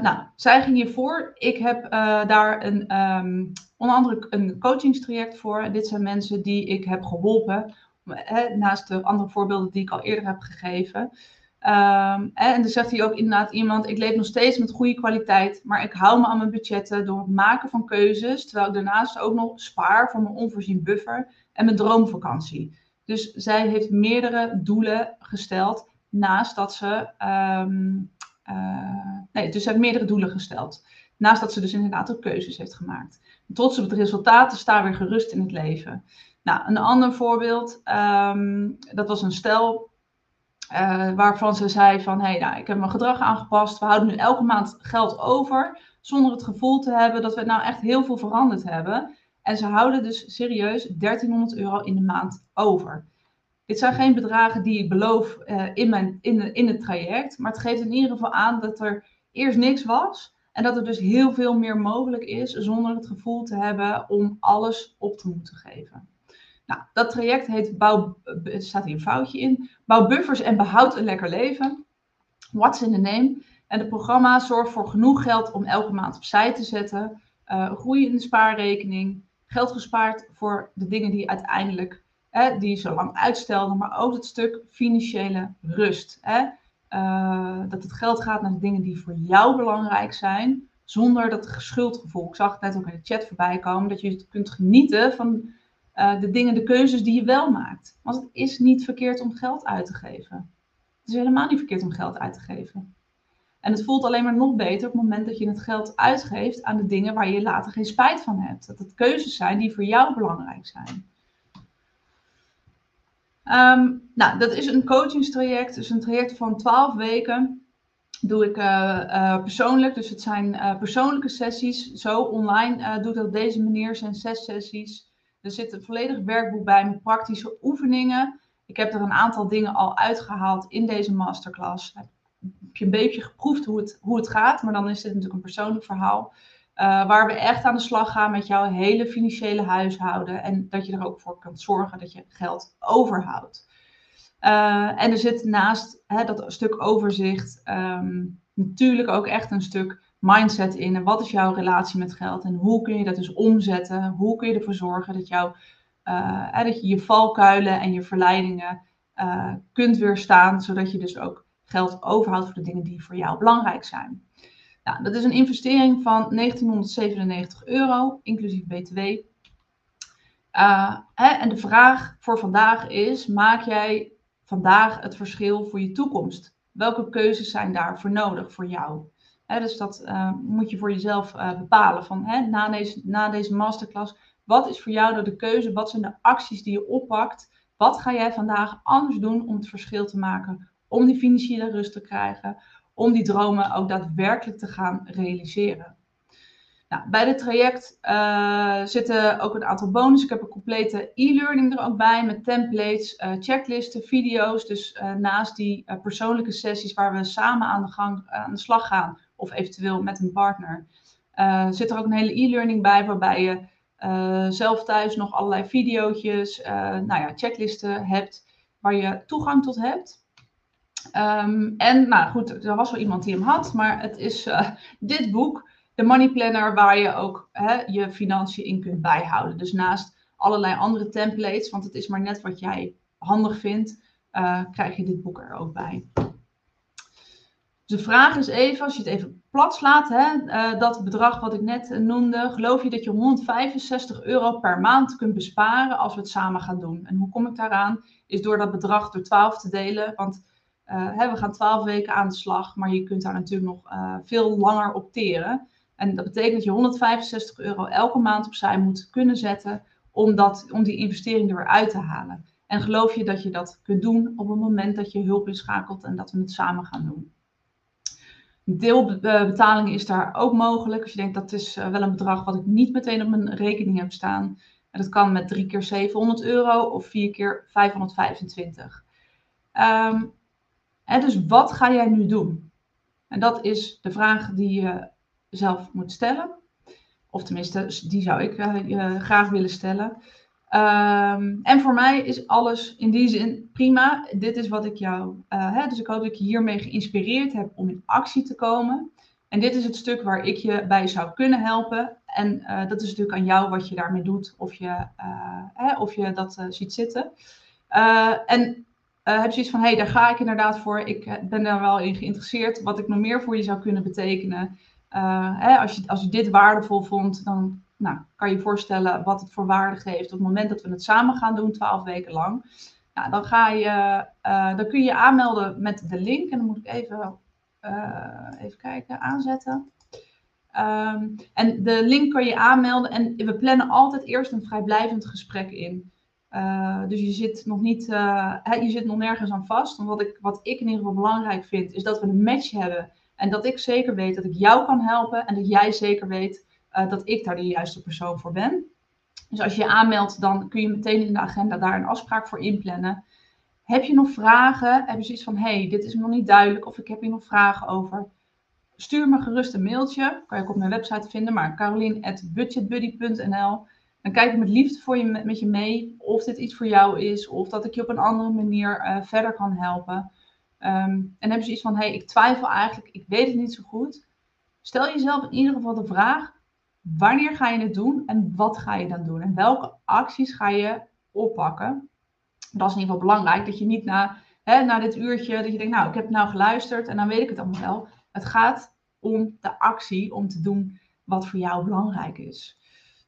nou, zij ging hiervoor. Ik heb daar een, um, onder andere een coachingstraject voor. Dit zijn mensen die ik heb geholpen. Hè, naast de andere voorbeelden die ik al eerder heb gegeven. Um, en dan zegt hij ook inderdaad iemand, ik leef nog steeds met goede kwaliteit, maar ik hou me aan mijn budgetten door het maken van keuzes, terwijl ik daarnaast ook nog spaar voor mijn onvoorzien buffer en mijn droomvakantie. Dus zij heeft meerdere doelen gesteld, naast dat ze, um, uh, nee, dus ze heeft meerdere doelen gesteld, naast dat ze dus inderdaad ook keuzes heeft gemaakt. Trots op het resultaat, sta weer gerust in het leven. Nou, een ander voorbeeld, um, dat was een stel uh, waarvan ze zei van, hé, hey, nou, ik heb mijn gedrag aangepast. We houden nu elke maand geld over, zonder het gevoel te hebben dat we nou echt heel veel veranderd hebben. En ze houden dus serieus 1300 euro in de maand over. Dit zijn geen bedragen die ik beloof uh, in, mijn, in het traject, maar het geeft in ieder geval aan dat er eerst niks was. En dat er dus heel veel meer mogelijk is zonder het gevoel te hebben om alles op te moeten geven. Nou, dat traject heet bouw, het staat hier een foutje in, bouw buffers en behoud een lekker leven. What's in the name? En het programma zorgt voor genoeg geld om elke maand opzij te zetten, uh, groei in de spaarrekening, geld gespaard voor de dingen die uiteindelijk, hè, die zo lang uitstelden, maar ook het stuk financiële rust. Hè? Uh, dat het geld gaat naar de dingen die voor jou belangrijk zijn, zonder dat schuldgevoel. Ik zag het net ook in de chat voorbij komen, dat je kunt genieten van uh, de dingen, de keuzes die je wel maakt. Want het is niet verkeerd om geld uit te geven. Het is helemaal niet verkeerd om geld uit te geven. En het voelt alleen maar nog beter op het moment dat je het geld uitgeeft aan de dingen waar je later geen spijt van hebt. Dat het keuzes zijn die voor jou belangrijk zijn. Um, nou, dat is een coachingstraject, dus een traject van 12 weken. Doe ik uh, uh, persoonlijk, dus het zijn persoonlijke sessies. Zo online doe ik dat op deze manier, zijn zes sessies. Er zit een volledig werkboek bij met praktische oefeningen. Ik heb er een aantal dingen al uitgehaald in deze masterclass heb je een beetje geproefd hoe het, hoe het gaat. Maar dan is dit natuurlijk een persoonlijk verhaal. Uh, waar we echt aan de slag gaan met jouw hele financiële huishouden. En dat je er ook voor kunt zorgen dat je geld overhoudt. Uh, en er zit naast hè, dat stuk overzicht um, natuurlijk ook echt een stuk mindset in. En wat is jouw relatie met geld? En hoe kun je dat dus omzetten? Hoe kun je ervoor zorgen dat, jou, uh, dat je je valkuilen en je verleidingen kunt weerstaan. Zodat je dus ook geld overhoudt voor de dingen die voor jou belangrijk zijn. Nou, dat is een investering van 1997 euro, inclusief BTW. Hè, en de vraag voor vandaag is: maak jij vandaag het verschil voor je toekomst? Welke keuzes zijn daarvoor nodig voor jou? Dus dat uh, moet je voor jezelf uh, bepalen. Van, na, deze, na deze masterclass, wat is voor jou de keuze? Wat zijn de acties die je oppakt? Wat ga jij vandaag anders doen om het verschil te maken om die financiële rust te krijgen, om die dromen ook daadwerkelijk te gaan realiseren. Nou, bij dit traject uh, zitten ook een aantal bonus. Ik heb een complete e-learning er ook bij met templates, checklisten, video's. Dus naast die persoonlijke sessies waar we samen aan de, gang, aan de slag gaan, of eventueel met een partner, zit er ook een hele e-learning bij waarbij je zelf thuis nog allerlei video's, nou ja, checklisten hebt waar je toegang tot hebt. Um, en nou goed, er was wel iemand die hem had, maar het is uh, dit boek, de Money Planner, waar je ook hè, je financiën in kunt bijhouden. Dus naast allerlei andere templates, want het is maar net wat jij handig vindt, uh, krijg je dit boek er ook bij. Dus de vraag is even, als je het even plat slaat, hè, uh, dat bedrag wat ik net noemde, geloof je dat je 165 euro per maand kunt besparen als we het samen gaan doen? En hoe kom ik daaraan? Is door dat bedrag door 12 te delen, want uh, hè, we gaan twaalf weken aan de slag, maar je kunt daar natuurlijk nog veel langer opteren. En dat betekent dat je 165 euro elke maand opzij moet kunnen zetten om, dat, om die investering er weer uit te halen. En geloof je dat je dat kunt doen op het moment dat je hulp inschakelt en dat we het samen gaan doen. Deelbetaling is daar ook mogelijk. Als je denkt dat is wel een bedrag wat ik niet meteen op mijn rekening heb staan. En dat kan met drie keer 700 euro of vier keer 525. Um, dus wat ga jij nu doen? En dat is de vraag die je zelf moet stellen. Of tenminste, die zou ik uh, graag willen stellen. Um, en voor mij is alles in die zin prima. Dit is wat ik jou. Uh, hè, dus ik hoop dat ik je hiermee geïnspireerd heb om in actie te komen. En dit is het stuk waar ik je bij zou kunnen helpen. En uh, dat is natuurlijk aan jou wat je daarmee doet, of je, hè, of je dat ziet zitten. en heb je zoiets van, hé, hey, daar ga ik inderdaad voor. Ik eh, ben daar wel in geïnteresseerd. Wat ik nog meer voor je zou kunnen betekenen. Hè, als, je, als je dit waardevol vond, dan nou, kan je voorstellen wat het voor waarde geeft. Op het moment dat we het samen gaan doen, twaalf weken lang. Nou, dan, ga je, uh, dan kun je je aanmelden met de link. En dan moet ik even, even kijken, aanzetten. Um, en de link kan je aanmelden. En we plannen altijd eerst een vrijblijvend gesprek in. Uh, dus je zit nog niet, je zit nog nergens aan vast. Want wat ik, wat ik in ieder geval belangrijk vind, is dat we een match hebben. En dat ik zeker weet dat ik jou kan helpen. En dat jij zeker weet uh, dat ik daar de juiste persoon voor ben. Dus als je je aanmeldt, dan kun je meteen in de agenda daar een afspraak voor inplannen. Heb je nog vragen? Heb je zoiets van, hey, dit is nog niet duidelijk of ik heb hier nog vragen over? stuur me gerust een mailtje. Kan je ook op mijn website vinden, maar carolien.budgetbuddy.nl. Dan kijk ik met liefde voor je, met, je mee of dit iets voor jou is, of dat ik je op een andere manier uh, verder kan helpen. Um, en heb je iets van, hey, ik twijfel eigenlijk, ik weet het niet zo goed. Stel jezelf in ieder geval de vraag, wanneer ga je het doen en wat ga je dan doen? En welke acties ga je oppakken? Dat is in ieder geval belangrijk, dat je niet na, hè, na dit uurtje, dat je denkt, nou, ik heb nou geluisterd en dan weet ik het allemaal wel. Het gaat om de actie, om te doen wat voor jou belangrijk is.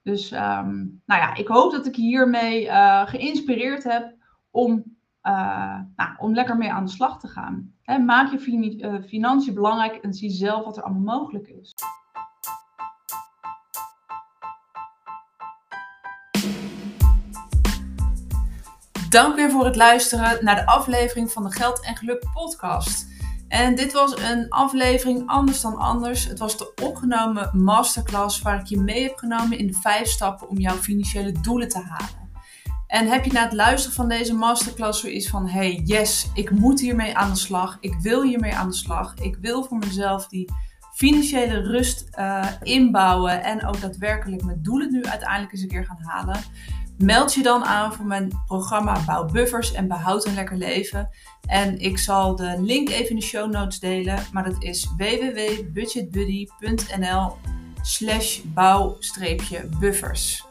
Dus um, nou ja, ik hoop dat ik hiermee uh, geïnspireerd heb om uh, nou, om lekker mee aan de slag te gaan. Maak je fin uh, financiën belangrijk en zie zelf wat er allemaal mogelijk is. Dank weer voor het luisteren naar de aflevering van de Geld en Geluk podcast. En dit was een aflevering anders dan anders. Het was de opgenomen masterclass waar ik je mee heb genomen in de vijf stappen om jouw financiële doelen te halen. En heb je na het luisteren van deze masterclass zoiets van: hey, yes, ik moet hiermee aan de slag. Ik wil hiermee aan de slag. Ik wil voor mezelf die financiële rust uh, inbouwen en ook daadwerkelijk mijn doelen nu uiteindelijk eens een keer gaan halen. Meld je dan aan voor mijn programma Bouw Buffers en Behoud een Lekker Leven. En ik zal de link even in de show notes delen, maar dat is www.budgetbuddy.nl slash bouw-buffers.